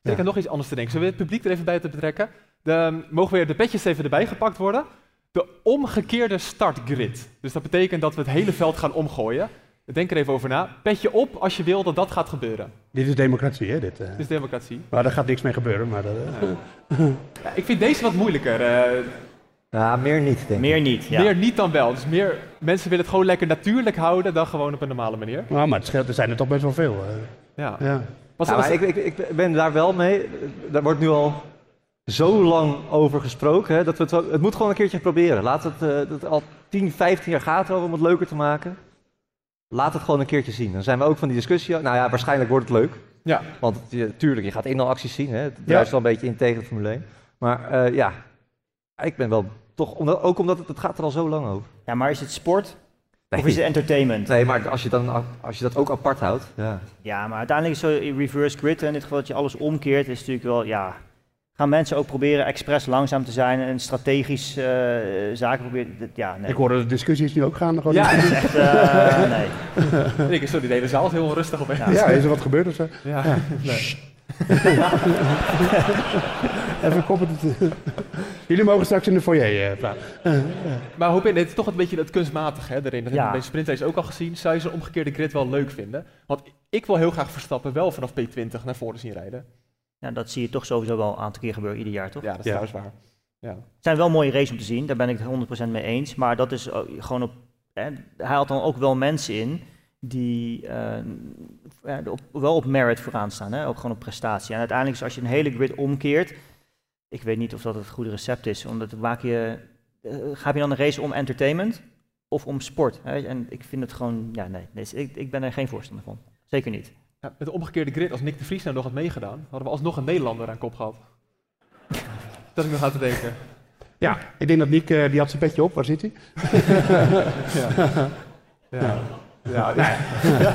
Speaker 1: Ik heb nog iets anders te denken. Zullen we het publiek er even bij te betrekken? De, mogen weer de petjes even erbij gepakt worden? De omgekeerde startgrid. Dus dat betekent dat we het hele veld gaan omgooien. Denk er even over na. Petje op als je wil dat dat gaat gebeuren.
Speaker 2: Dit is democratie, hè? Dit, eh.
Speaker 1: Dit is democratie.
Speaker 2: Maar daar gaat niks mee gebeuren. Maar dat, eh.
Speaker 1: Ja, ik vind deze wat moeilijker. eh,
Speaker 4: Ja, meer niet, denk ik.
Speaker 6: Meer niet. Ja.
Speaker 1: Meer niet dan wel. Dus meer mensen willen het gewoon lekker natuurlijk houden dan gewoon op een normale manier.
Speaker 2: Nou, maar het scheelt, er zijn er toch best wel veel.
Speaker 1: Ja.
Speaker 2: ja.
Speaker 1: Was,
Speaker 4: Ja,
Speaker 1: was-
Speaker 4: maar ik, ik, ik ben daar wel mee. Daar wordt nu al zo lang over gesproken. Hè, dat we het, wel- het moet gewoon een keertje proberen. Laat het, eh, dat het al 10, 15 jaar gaat erover om het leuker te maken. Laat het gewoon een keertje zien. Dan zijn we ook van die discussie. Nou ja, waarschijnlijk wordt het leuk.
Speaker 1: ja.
Speaker 4: Want je, tuurlijk, je gaat in al acties zien. Hè. Het druist wel een beetje in tegen de Formule 1. Maar eh, ja, ik ben wel toch, omdat, ook omdat het, het gaat er al zo lang over.
Speaker 6: Ja, maar is het sport
Speaker 4: Nee,
Speaker 6: of is het entertainment?
Speaker 4: nee maar als je, dan, als je dat ook apart houdt. Ja.
Speaker 6: Ja, maar uiteindelijk is zo in reverse grid, in dit geval dat je alles omkeert, is natuurlijk wel, ja... Gaan mensen ook proberen expres langzaam te zijn en strategisch eh, zaken proberen... Ja, nee.
Speaker 2: Ik hoorde de discussies nu ook gaan. Gewoon
Speaker 1: Ja,
Speaker 6: Dat is echt, eh, nee.
Speaker 1: ik, sorry, de hele zaal is heel onrustig op
Speaker 6: Ja.
Speaker 2: ja, is er wat gebeurd of zo?
Speaker 1: Ja. Nee.
Speaker 2: Even koppen. Jullie mogen straks in de foyer eh, praten.
Speaker 1: Maar ben je, het is toch een beetje dat kunstmatige hè, erin. Dat
Speaker 6: Ja.
Speaker 1: hebben we bij de sprintrace ook al gezien. Zou je zo'n omgekeerde grid wel leuk vinden? Want ik wil heel graag Verstappen wel vanaf P20 naar voren zien rijden.
Speaker 6: Ja, dat zie je toch sowieso wel een aantal keer gebeuren, ieder jaar toch?
Speaker 1: Ja, dat is
Speaker 2: Ja.
Speaker 1: trouwens waar. Ja.
Speaker 6: Het zijn wel mooie races om te zien, daar ben ik het 100% mee eens. Maar dat is ook gewoon op. Hè, hij haalt dan ook wel mensen in die eh, ja, op, wel op merit vooraan staan, hè, ook gewoon op prestatie. En uiteindelijk, als je een hele grid omkeert, ik weet niet of dat het goede recept is, omdat maak je, eh, ga je dan een race om entertainment of om sport? Hè? En ik vind het gewoon, ja, nee, nee, ik, ik ben er geen voorstander van. Zeker niet.
Speaker 1: Ja, met de omgekeerde grid, als Nick de Vries nou nog had meegedaan, hadden we alsnog een Nederlander aan kop gehad. dat ik nog aan te denken.
Speaker 2: Ja, ik denk dat Nick, eh, die had zijn petje op. Waar zit hij?
Speaker 1: Ja. Ja. Ja, ja.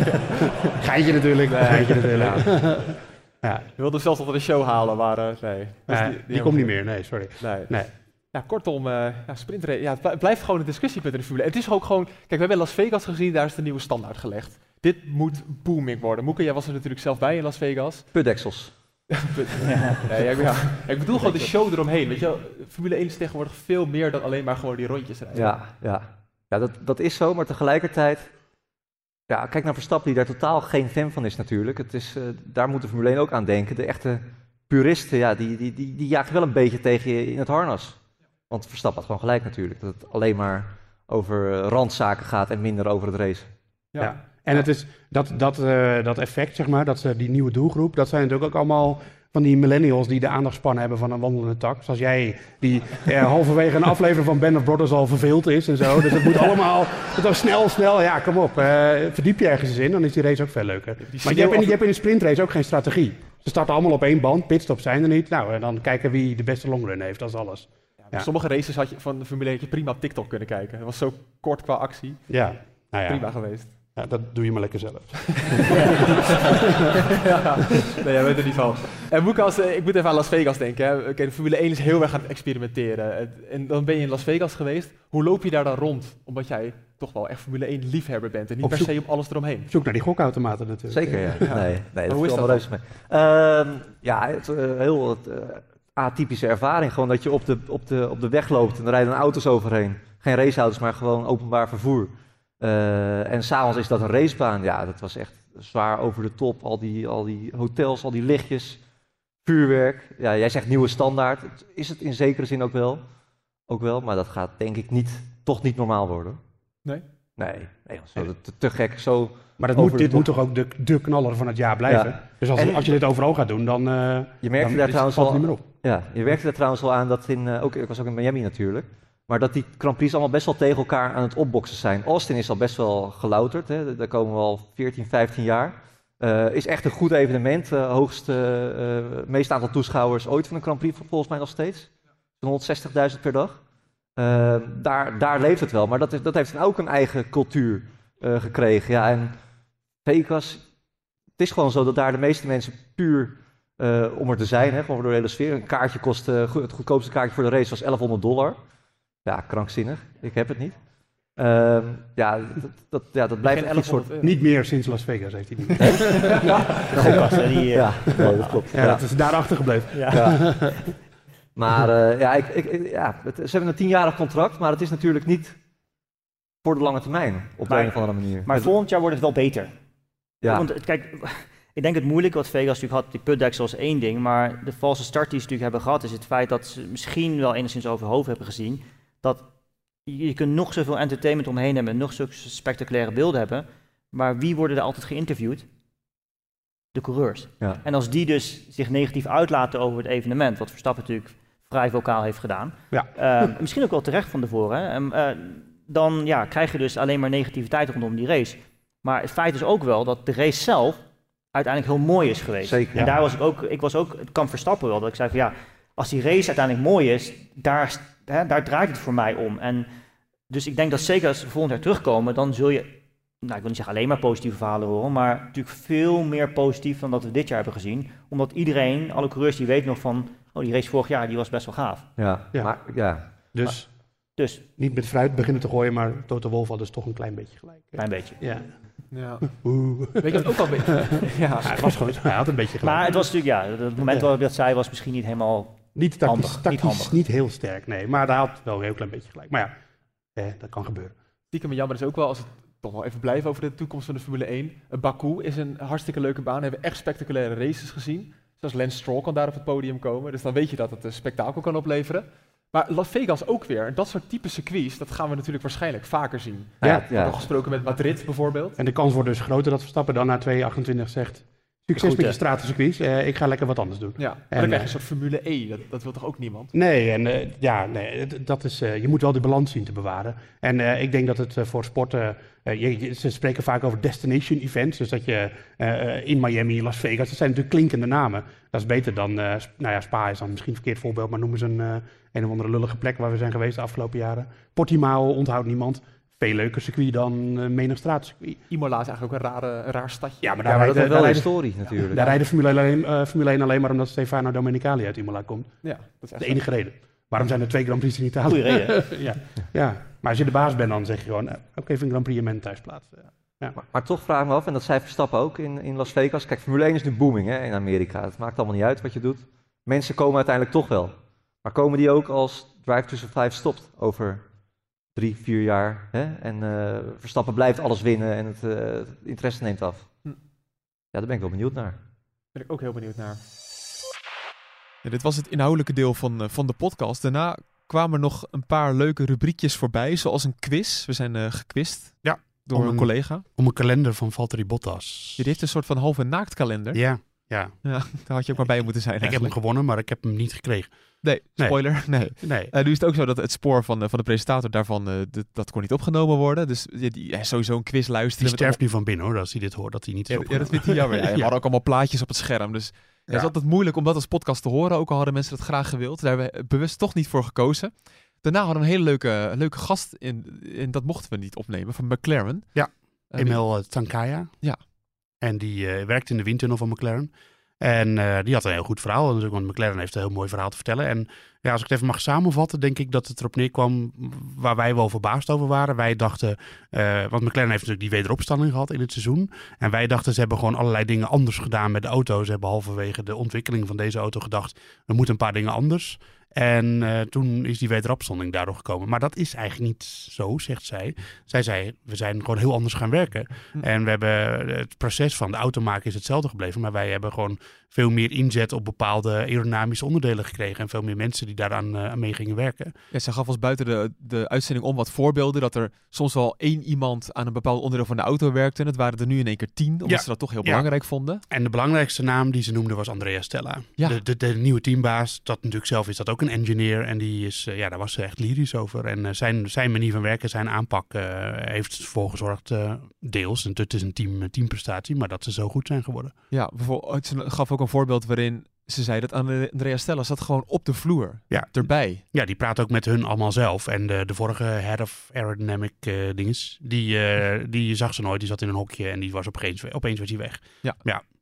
Speaker 2: Geintje natuurlijk. Geintje natuurlijk. Ja.
Speaker 1: Je wilde zelfs wel een show halen, maar eh, nee.
Speaker 2: Nee, die, komt niet meer. Nee, sorry.
Speaker 1: Nee.
Speaker 2: Nee.
Speaker 1: Ja, kortom, eh ja, sprintrace, ja, het blij- blijft gewoon een discussiepunt in de Formule 1. Het is ook gewoon, kijk, we hebben Las Vegas gezien, daar is de nieuwe standaard gelegd. Dit moet booming worden. Moeke, jij was er natuurlijk zelf bij in Las Vegas.
Speaker 4: Putdeksels.
Speaker 1: Nee, ja, ja. Ik bedoel gewoon de show eromheen. Weet je, wel. Formule 1 is tegenwoordig veel meer dan alleen maar gewoon die rondjes rijden.
Speaker 4: Ja, ja. ja dat, dat is zo, maar tegelijkertijd. Ja, kijk naar Verstappen, die daar totaal geen fan van is natuurlijk. Het is, eh, daar moet de Formule 1 ook aan denken. De echte puristen, ja, die, die, die, die jagen wel een beetje tegen je in het harnas. Want Verstappen had gewoon gelijk natuurlijk. Dat het alleen maar over eh, randzaken gaat en minder over het race.
Speaker 1: Ja.
Speaker 2: Ja. En het is dat, dat, eh, dat effect, zeg maar, dat ze die nieuwe doelgroep, dat zijn natuurlijk ook allemaal van die millennials die de aandachtspannen hebben van een wandelende tak. Zoals jij, die eh, halverwege een aflevering van Band of Brothers al verveeld is en zo. Dus het moet allemaal het was snel, snel. Ja, kom op. eh, verdiep je ergens eens in, dan is die race ook veel leuker. Maar je hebt, in, je hebt in een sprintrace ook geen strategie. Ze starten allemaal op één band, pitstops zijn er niet. Nou, en dan kijken wie de beste longrun heeft, dat is alles.
Speaker 1: Ja, Sommige races had je, van de Formule 1 had je prima op TikTok kunnen kijken. Dat was zo kort qua actie.
Speaker 2: Ja, nou ja.
Speaker 1: Prima geweest.
Speaker 2: Ja, dat doe je maar lekker zelf.
Speaker 1: ja. Nee, jij weet er niet van. En ik, als, eh, ik moet even aan Las Vegas denken. Hè. Oké, de Formule 1 is heel erg aan het experimenteren. En dan ben je in Las Vegas geweest. Hoe loop je daar dan rond? Omdat jij toch wel echt Formule 1 liefhebber bent. En niet
Speaker 2: Op
Speaker 1: per
Speaker 2: zoek-
Speaker 1: se op alles eromheen.
Speaker 2: Zoek naar die gokautomaten natuurlijk.
Speaker 4: Zeker, ja.
Speaker 1: Ja.
Speaker 4: Nee, nee dat
Speaker 1: hoe is dat
Speaker 4: reuze mee. Ehm, ja, het, eh, heel het, eh, atypische ervaring. Gewoon dat je op de, op, de, op de weg loopt en er rijden auto's overheen. Geen raceauto's, maar gewoon openbaar vervoer. Eh, en s'avonds is dat een racebaan. Ja, dat was echt zwaar over de top. Al die, al die hotels, al die lichtjes, vuurwerk. Ja, jij zegt nieuwe standaard. Is het in zekere zin ook wel. Ook wel, maar dat gaat denk ik niet, toch niet normaal worden.
Speaker 1: Nee?
Speaker 4: Nee, nee zo, te, te gek. Zo
Speaker 2: Maar dat moet, dit
Speaker 4: top.
Speaker 2: moet toch ook de, de knaller van het jaar blijven?
Speaker 4: Ja.
Speaker 2: Dus als,
Speaker 4: En-
Speaker 2: als je dit overal gaat doen, dan, eh
Speaker 4: Je merkte
Speaker 2: dan
Speaker 4: daar
Speaker 2: is-
Speaker 4: trouwens
Speaker 2: valt
Speaker 4: al,
Speaker 2: het niet meer op.
Speaker 4: ja, je merkte daar trouwens al aan dat in, eh, ook, ik was ook in Miami natuurlijk, maar dat die Grand allemaal best wel tegen elkaar aan het opboksen zijn. Austin is al best wel gelouterd, hè, daar komen we al 14, 15 jaar. Eh, is echt een goed evenement, eh hoogste, eh, meest aantal toeschouwers ooit van een Grand Prix volgens mij nog steeds. Zo'n 160.000 per dag. Daar, daar leeft het wel, maar dat, is, dat heeft ook een eigen cultuur gekregen. Ja, en Vegas, het is gewoon zo dat daar de meeste mensen puur om er te zijn, hè, gewoon door de hele sfeer. Een kaartje kost, het goedkoopste kaartje voor de race was 1100 dollar. Ja, krankzinnig. Ik heb het niet. Ehm, ja, dat, dat, ja, dat blijft een soort...
Speaker 1: 1100 euro.
Speaker 2: Niet meer sinds Las Vegas heeft hij niet.
Speaker 6: De die, eh,
Speaker 4: Ja, nee, dat klopt.
Speaker 2: Ja, dat is daarachter gebleven.
Speaker 4: Ja. Maar eh, ja, ik, ik, ja het, ze hebben een tienjarig contract, maar het is natuurlijk niet voor de lange termijn op
Speaker 6: Maar-
Speaker 4: een of andere manier.
Speaker 6: Maar volgend jaar wordt het wel beter.
Speaker 4: ja.
Speaker 6: Want het- kijk, ik denk het moeilijke wat Vegas natuurlijk had, die putdeksel is één ding, maar de valse start die ze natuurlijk hebben gehad, is het feit dat ze misschien wel enigszins over hoofd hebben gezien, dat je, kunt nog zoveel entertainment omheen hebben, nog zulke spectaculaire beelden hebben, maar wie worden er altijd geïnterviewd? De coureurs.
Speaker 4: Ja.
Speaker 6: En als die dus zich negatief uitlaten over het evenement, wat Verstappen natuurlijk vrij vocaal heeft gedaan,
Speaker 2: Ja.
Speaker 6: eh, misschien ook wel terecht van tevoren, eh, dan ja, krijg je dus alleen maar negativiteit rondom die race. Maar het feit is ook wel dat de race zelf uiteindelijk heel mooi is geweest.
Speaker 4: Zeker.
Speaker 6: En daar was ik ook, ik was ook, het kan Verstappen wel, dat ik zei van ja, als die race uiteindelijk mooi is, daar, hè, daar draait het voor mij om. En dus ik denk dat zeker als ze volgend jaar terugkomen, dan zul je, nou ik wil niet zeggen alleen maar positieve verhalen horen, maar natuurlijk veel meer positief dan dat we dit jaar hebben gezien. Omdat iedereen, alle coureurs die weten nog van, oh die race vorig jaar, die was best wel gaaf.
Speaker 4: Ja,
Speaker 2: Ja.
Speaker 4: Maar, ja.
Speaker 2: Dus
Speaker 6: Dus,
Speaker 2: niet met fruit beginnen te gooien, maar Toto Wolff had dus toch een klein beetje gelijk.
Speaker 6: klein beetje.
Speaker 2: Ja.
Speaker 1: Ja.
Speaker 2: Oeh.
Speaker 1: Weet je wat ook wel een beetje... ja.
Speaker 2: Ja, het was gewoon, hij had een beetje gelijk.
Speaker 6: Maar het was natuurlijk, ja, het moment
Speaker 2: Ja.
Speaker 6: waarop ik dat zei was misschien niet helemaal
Speaker 2: niet tactisch,
Speaker 6: handig, niet handig.
Speaker 2: niet heel sterk, nee. Maar hij had wel een heel klein beetje gelijk. Maar ja, eh, dat kan gebeuren.
Speaker 1: Stiekem jammer is ook wel, als het toch wel even blijven over de toekomst van de Formule 1. Eh, Baku is een hartstikke leuke baan. We hebben echt spectaculaire races gezien. Zelfs Lance Stroll kan daar op het podium komen. Dus dan weet je dat het een spektakel kan opleveren. Maar Las Vegas ook weer. En dat soort type circuits, dat gaan we natuurlijk waarschijnlijk vaker zien.
Speaker 2: Ja,
Speaker 4: ja,
Speaker 1: We hebben
Speaker 4: ja.
Speaker 1: gesproken met Madrid bijvoorbeeld.
Speaker 2: En de kans wordt dus groter dat Verstappen dan na 2.28 zegt... Succes
Speaker 6: Goed,
Speaker 2: met je stratencircuits, eh ik ga lekker wat anders doen.
Speaker 1: Ja, maar
Speaker 2: En,
Speaker 1: dan krijg je
Speaker 2: eh,
Speaker 1: een soort Formule E. Dat, dat wil toch ook niemand?
Speaker 2: Nee, en eh, ja, nee, dat is, eh, je moet wel die balans zien te bewaren. En eh, ik denk dat het voor sporten, eh, je, je- ze spreken vaak over destination events, dus dat je in Miami, Las Vegas, dat zijn natuurlijk klinkende namen. Dat is beter dan, eh, Sp- nou ja, Spa is dan misschien een verkeerd voorbeeld, maar noemen ze een, eh, een of andere lullige plek waar we zijn geweest de afgelopen jaren. Portimao onthoudt niemand. Veel leuker circuit dan uh, menig straatcircuit.
Speaker 1: Imola is eigenlijk ook een, rare, een raar stadje.
Speaker 2: Ja, maar
Speaker 4: Ja,
Speaker 2: daar
Speaker 4: maar dat
Speaker 2: rijden,
Speaker 4: wel historie natuurlijk.
Speaker 2: daar rijden Formule 1, alleen, eh, Formule 1 alleen maar omdat Stefano Domenicali uit Imola komt.
Speaker 1: Ja, dat is echt
Speaker 2: de enige reden. Waarom zijn er twee Grand Prix in Italië?
Speaker 6: goede reden.
Speaker 2: ja. ja, maar als je de baas bent, dan zeg je gewoon, eh, ook even een Grand Prix in mijn thuisplaats. Ja.
Speaker 4: Maar, maar toch vraag ik me af, en dat zei Verstappen ook in, in Las Vegas. Kijk, Formule 1 is nu booming hè, in Amerika. Het maakt allemaal niet uit wat je doet. Mensen komen uiteindelijk toch wel. Maar komen die ook als Drive to Survive stopt over drie, vier jaar? Hè? En eh, Verstappen blijft alles winnen en het, eh, het interesse neemt af.
Speaker 1: Hm.
Speaker 4: Ja, daar ben ik wel benieuwd naar.
Speaker 1: Daar ben ik ook heel benieuwd naar. Ja, dit was het inhoudelijke deel van, eh, van de podcast. Daarna kwamen er nog een paar leuke rubriekjes voorbij, zoals een quiz. We zijn eh gequist
Speaker 5: Ja,
Speaker 1: door
Speaker 5: om
Speaker 1: een
Speaker 5: een-
Speaker 1: collega.
Speaker 5: Om een kalender van Valtteri Bottas.
Speaker 1: Die heeft een soort van halve naaktkalender.
Speaker 5: Ja,
Speaker 2: Ja,
Speaker 1: Ja, daar had je ook maar bij moeten zijn
Speaker 2: ik heb hem gewonnen, maar ik heb hem niet gekregen.
Speaker 1: Nee, spoiler. Nee.
Speaker 2: Nee.
Speaker 1: Eh, nu is het ook zo dat het spoor van, de- van de presentator daarvan, eh, dat- dat kon niet opgenomen worden. Dus die, sowieso een quiz
Speaker 2: Die
Speaker 1: luisteren. met
Speaker 2: sterft nu van binnen hoor, als hij dit hoort, dat hij niet is
Speaker 1: Ja, ja, dat vindt hij jammer. Ja, we hadden ook allemaal plaatjes op het scherm. Dus het is altijd moeilijk om dat als podcast te horen. Ook al hadden mensen dat graag gewild. Daar hebben we bewust toch niet voor gekozen. Daarna hadden we een hele leuke, leuke gast. In, en dat mochten we niet opnemen. Van McLaren.
Speaker 2: Ja,
Speaker 1: Eh,
Speaker 2: Emil Tankaya.
Speaker 1: Ja.
Speaker 2: En die werkt in de windtunnel van McLaren. En eh, die had een heel goed verhaal. Want McLaren heeft een heel mooi verhaal te vertellen. En ja, als ik het even mag samenvatten, denk ik dat het erop neerkwam waar wij wel verbaasd over waren. Wij dachten, eh, want McLaren heeft natuurlijk die wederopstanding gehad in het seizoen. En wij dachten, ze hebben gewoon allerlei dingen anders gedaan met de auto. Ze hebben halverwege de ontwikkeling van deze auto gedacht, er moeten een paar dingen anders. En eh, toen is die wederopstanding daardoor gekomen. Maar dat is eigenlijk niet zo, zegt zij. Zij zei, we zijn gewoon heel anders gaan werken.
Speaker 1: Hm.
Speaker 2: En we hebben het proces van de auto maken is hetzelfde gebleven. Maar wij hebben gewoon veel meer inzet op bepaalde aerodynamische onderdelen gekregen. En veel meer mensen die daaraan eh, aan mee gingen werken.
Speaker 1: Ja, ze gaf ons buiten de, de uitzending om wat voorbeelden. Dat er soms wel één iemand aan een bepaald onderdeel van de auto werkte. En het waren er nu in één keer tien. Omdat
Speaker 2: Ja.
Speaker 1: ze dat toch heel belangrijk vonden.
Speaker 2: En de belangrijkste naam die ze noemde was Andrea Stella.
Speaker 1: Ja.
Speaker 2: De, de, de nieuwe teambaas. Dat natuurlijk zelf is dat ook een engineer. En die is, eh, ja, daar was ze echt lyrisch over. En eh, zijn, zijn manier van werken, zijn aanpak heeft ervoor gezorgd, deels. En het is een team, teamprestatie, maar dat ze zo goed zijn geworden.
Speaker 1: Ja, bijvoorbeeld, ze gaf ook een voorbeeld waarin ze zei dat Andrea Stella zat gewoon op de vloer.
Speaker 2: Ja.
Speaker 1: Erbij.
Speaker 2: Ja, die praat ook met hun allemaal zelf. En de, de vorige head of aerodynamic eh dinges, die, eh, die zag ze nooit. Die zat in een hokje en die was opeens, opeens was hij weg.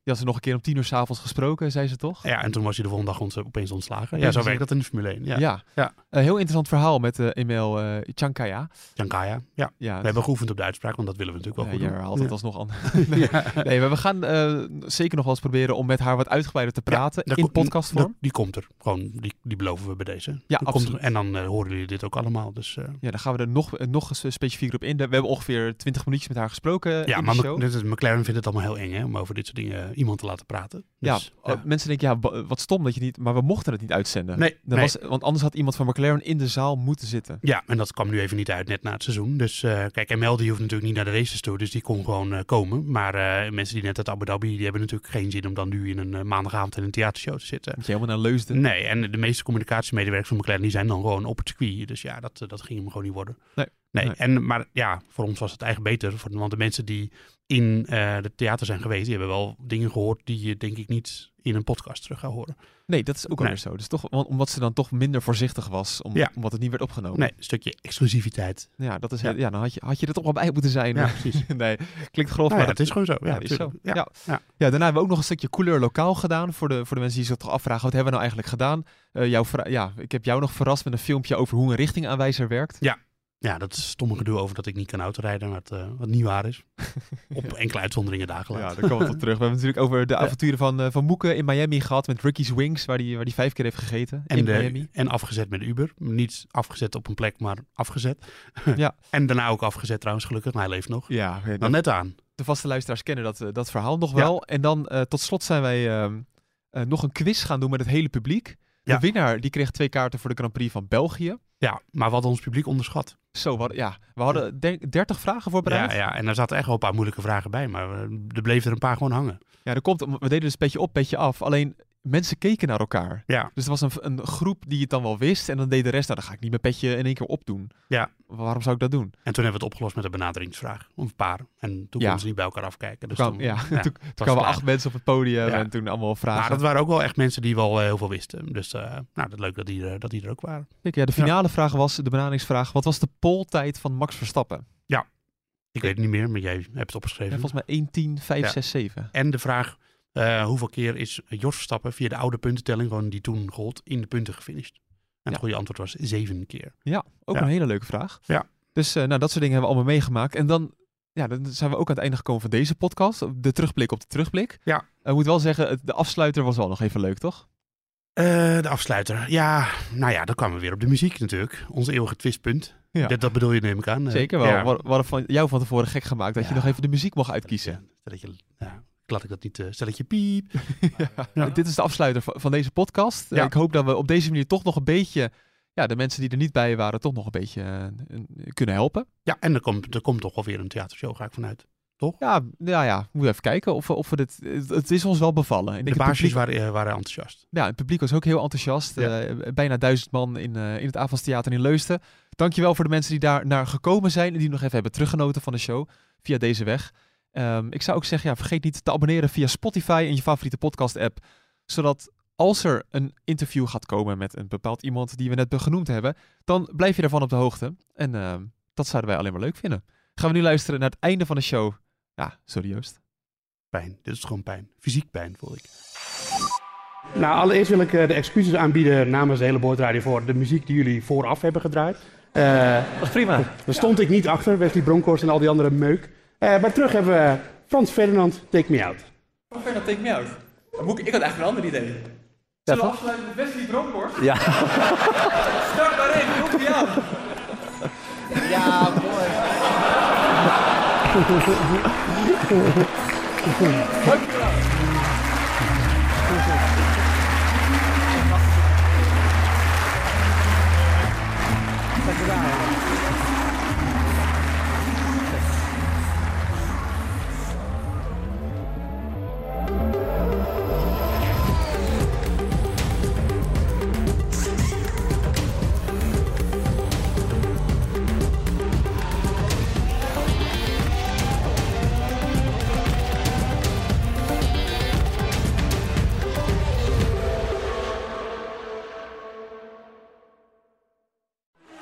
Speaker 1: Die had ze nog een keer om tien uur s'avonds gesproken, zei ze toch?
Speaker 2: Ja, en toen was hij de volgende dag ont- opeens ontslagen.
Speaker 1: Ja,
Speaker 2: Ja, zo
Speaker 1: dus-
Speaker 2: werkt dat in de Formule 1. Ja,
Speaker 1: Ja.
Speaker 2: Ja.
Speaker 1: Een heel interessant verhaal met eh Emil eh Chankaya.
Speaker 2: Jankaya. Ja,
Speaker 1: Ja,
Speaker 2: we hebben geoefend op de uitspraak, want dat willen we natuurlijk wel
Speaker 1: ja,
Speaker 2: goed
Speaker 1: je
Speaker 2: doen.
Speaker 1: herhaalt het alsnog aan. nee, nee, maar we gaan eh, zeker nog wel eens proberen om met haar wat uitgebreider te praten in podcastvorm.
Speaker 2: die komt er. Gewoon, die, die beloven we bij deze.
Speaker 1: Ja, absoluut.
Speaker 2: er. En dan eh, horen jullie dit ook allemaal. Dus, eh,
Speaker 1: Ja, dan gaan we er nog, eh, nog eh, specifieker op in. We hebben ongeveer 20 minuutjes met haar gesproken
Speaker 2: ja,
Speaker 1: in
Speaker 2: maar
Speaker 1: de show.
Speaker 2: McLaren vindt het allemaal heel eng hè, om over dit soort dingen eh, iemand te laten praten.
Speaker 1: Ja,
Speaker 2: Dus,
Speaker 1: eh, mensen denken, ja, wa- wat stom dat je niet... Maar we mochten het niet uitzenden.
Speaker 2: Nee,
Speaker 1: Dat
Speaker 2: nee.
Speaker 1: Was, want anders had iemand van McLaren in de zaal moeten zitten.
Speaker 2: Ja, en dat kwam nu even niet uit net na het seizoen. Dus eh, kijk, ML die hoeft natuurlijk niet naar de races toe, dus die kon gewoon eh, komen. Maar eh, mensen die net uit Abu Dhabi, die hebben natuurlijk geen zin om dan nu in een eh, maandagavond in een theatershow te zitten.
Speaker 1: Moet je helemaal naar Leusden.
Speaker 2: Nee, en de meeste communicatiemedewerkers van McLaren die zijn dan gewoon op het circuit. Dus ja, dat, eh, dat ging hem gewoon niet worden.
Speaker 1: Nee.
Speaker 2: Nee,
Speaker 1: Nee.
Speaker 2: En, maar ja, voor ons was het eigenlijk beter. voor- Want de mensen die in eh de theater zijn geweest, die hebben wel dingen gehoord die je denk ik niet in een podcast terug gaat horen.
Speaker 1: Nee, dat is ook
Speaker 2: Nee.
Speaker 1: alweer zo. Dus toch, want, omdat ze dan toch minder voorzichtig was, om,
Speaker 2: Ja.
Speaker 1: omdat het niet werd opgenomen.
Speaker 2: Nee, een stukje exclusiviteit.
Speaker 1: Ja, dat is,
Speaker 2: Ja.
Speaker 1: ja. dan had je, had je er toch wel bij moeten zijn.
Speaker 2: Ja, precies.
Speaker 1: nee, klinkt grof,
Speaker 2: Nou
Speaker 1: maar
Speaker 2: ja, het is gewoon zo. Ja,
Speaker 1: is zo. Ja.
Speaker 2: Ja.
Speaker 1: Daarna hebben we ook nog een stukje couleur lokaal gedaan. Voor de, voor de mensen die zich toch afvragen, wat hebben we nou eigenlijk gedaan? Eh, jouw ja, ik heb jou nog verrast met een filmpje over hoe een richtingaanwijzer werkt.
Speaker 2: Ja, dat is stomme gedoe over dat ik niet kan autorijden, wat, eh, wat niet waar is. Op enkele uitzonderingen dagen
Speaker 1: Ja,
Speaker 2: later.
Speaker 1: daar komen we op terug. We hebben natuurlijk over de avonturen van, eh, van Moeke in Miami gehad met Ricky's Wings, waar die, waar die vijf keer heeft gegeten
Speaker 2: En,
Speaker 1: in
Speaker 2: de-
Speaker 1: Miami.
Speaker 2: en afgezet met Uber. Niet afgezet op een plek, maar afgezet.
Speaker 1: Ja.
Speaker 2: en daarna ook afgezet trouwens, gelukkig. Maar hij leeft nog.
Speaker 1: Ja,
Speaker 2: Dan net aan.
Speaker 1: de vaste luisteraars kennen dat, eh, dat verhaal nog
Speaker 2: Ja.
Speaker 1: wel. En dan eh, tot slot zijn wij ehm, eh, nog een quiz gaan doen met het hele publiek. De
Speaker 2: Ja.
Speaker 1: winnaar die kreeg twee kaarten voor de Grand Prix van België.
Speaker 2: Ja, maar hadden ons publiek onderschat.
Speaker 1: Zo, we hadden, ja, we hadden denk, 30 vragen voorbereid.
Speaker 2: Ja, ja, en daar zaten echt wel een paar moeilijke vragen bij. Maar eh, er bleven er een paar gewoon hangen.
Speaker 1: Ja, er komt, we deden dus een beetje op, beetje af. Alleen mensen keken naar elkaar.
Speaker 2: Ja,
Speaker 1: Dus er was een, een groep die het dan wel wist. En dan deed de rest, nou, dan ga ik niet mijn petje in één keer opdoen.
Speaker 2: Ja.
Speaker 1: Waarom zou ik dat doen?
Speaker 2: en toen hebben we het opgelost met een benaderingsvraag. Een paar. En toen
Speaker 1: Ja.
Speaker 2: konden ze niet bij elkaar afkijken. Dus
Speaker 1: Toen ja,
Speaker 2: ja,
Speaker 1: toen,
Speaker 2: het
Speaker 1: toen kwamen acht mensen op het podium
Speaker 2: Ja.
Speaker 1: en toen allemaal vragen.
Speaker 2: Maar dat waren ook wel echt mensen die wel eh, heel veel wisten. Dus eh, nou, dat leuk dat die, er- dat die er ook waren.
Speaker 1: Kijk, ja, de finale vraag was, de benaderingsvraag, wat was de poltijd van Max Verstappen?
Speaker 2: Ik weet het niet meer, maar jij hebt het
Speaker 1: Ja,
Speaker 2: opgeschreven.
Speaker 1: volgens mij 1, 10, 5,
Speaker 2: Ja.
Speaker 1: 6, 7.
Speaker 2: En de vraag, eh, hoeveel keer is Jos Verstappen via de oude puntentelling, gewoon die toen gold, in de punten gefinished? En
Speaker 1: Ja.
Speaker 2: het goede antwoord was zeven keer.
Speaker 1: Ja, ook
Speaker 2: Ja.
Speaker 1: een hele leuke vraag.
Speaker 2: Ja.
Speaker 1: Dus eh, nou, dat soort dingen hebben we allemaal meegemaakt. En dan, ja, dan zijn we ook aan het einde gekomen van deze podcast. De terugblik op de terugblik.
Speaker 2: Ja.
Speaker 1: Ik moet wel zeggen, de afsluiter was wel nog even leuk, toch?
Speaker 2: Eh, de afsluiter. Ja, nou ja, dan kwamen we weer op de muziek natuurlijk. Ons eeuwige twistpunt.
Speaker 1: Ja.
Speaker 2: Dat, dat bedoel je, neem ik aan. Eh,
Speaker 1: Zeker wel.
Speaker 2: ja.
Speaker 1: We we hadden van jou van tevoren gek gemaakt dat je nog even de muziek mocht uitkiezen.
Speaker 2: Ja, Stelletje, ja, laat ik dat niet, eh stelletje piep.
Speaker 1: Ja. Dit is de afsluiter van, van deze podcast.
Speaker 2: Ja.
Speaker 1: Ik hoop dat we op deze manier toch nog een beetje, ja, de mensen die er niet bij waren, toch nog een beetje eh, kunnen helpen.
Speaker 2: Ja, en er komt, er komt toch wel weer een theatershow, ga ik vanuit.
Speaker 5: toch?
Speaker 1: Ja, ja, ja, moet even kijken of, we- of we dit... Het, het is ons wel bevallen. Ik
Speaker 5: De baasjes
Speaker 1: publiek,
Speaker 5: waren, eh, waren enthousiast.
Speaker 1: ja, het publiek was ook heel enthousiast.
Speaker 5: Ja.
Speaker 1: Eh, bijna duizend man in, eh, in het Avondstheater in Leusden. Dankjewel voor de mensen die daar naar gekomen zijn en die nog even hebben teruggenoten van de show via deze weg. Ehm, ik zou ook zeggen, ja, vergeet niet te abonneren via Spotify en je favoriete podcast-app, zodat als er een interview gaat komen met een bepaald iemand die we net genoemd hebben, dan blijf je daarvan op de hoogte. En ehm, dat zouden wij alleen maar leuk vinden. Gaan we nu luisteren naar het einde van de show. Ja, sorry Joost.
Speaker 5: Pijn. Dit is gewoon pijn. Fysiek pijn, voel ik.
Speaker 2: Nou, allereerst wil ik eh, de excuses aanbieden namens de hele boordradio voor de muziek die jullie vooraf hebben gedraaid. Eh,
Speaker 4: Dat is prima.
Speaker 2: daar stond ik niet achter, Wesley Bronkhorst en al die andere meuk. Eh, maar terug hebben we Frans Ferdinand, Take Me Out.
Speaker 1: Ferdinand, take me out. ik, ik had eigenlijk een ander idee.
Speaker 4: Ja, toch?
Speaker 1: afsluiten met Wesley Bronkhorst?
Speaker 4: Ja.
Speaker 1: Start maar in, komt ie aan.
Speaker 4: ja, mooi.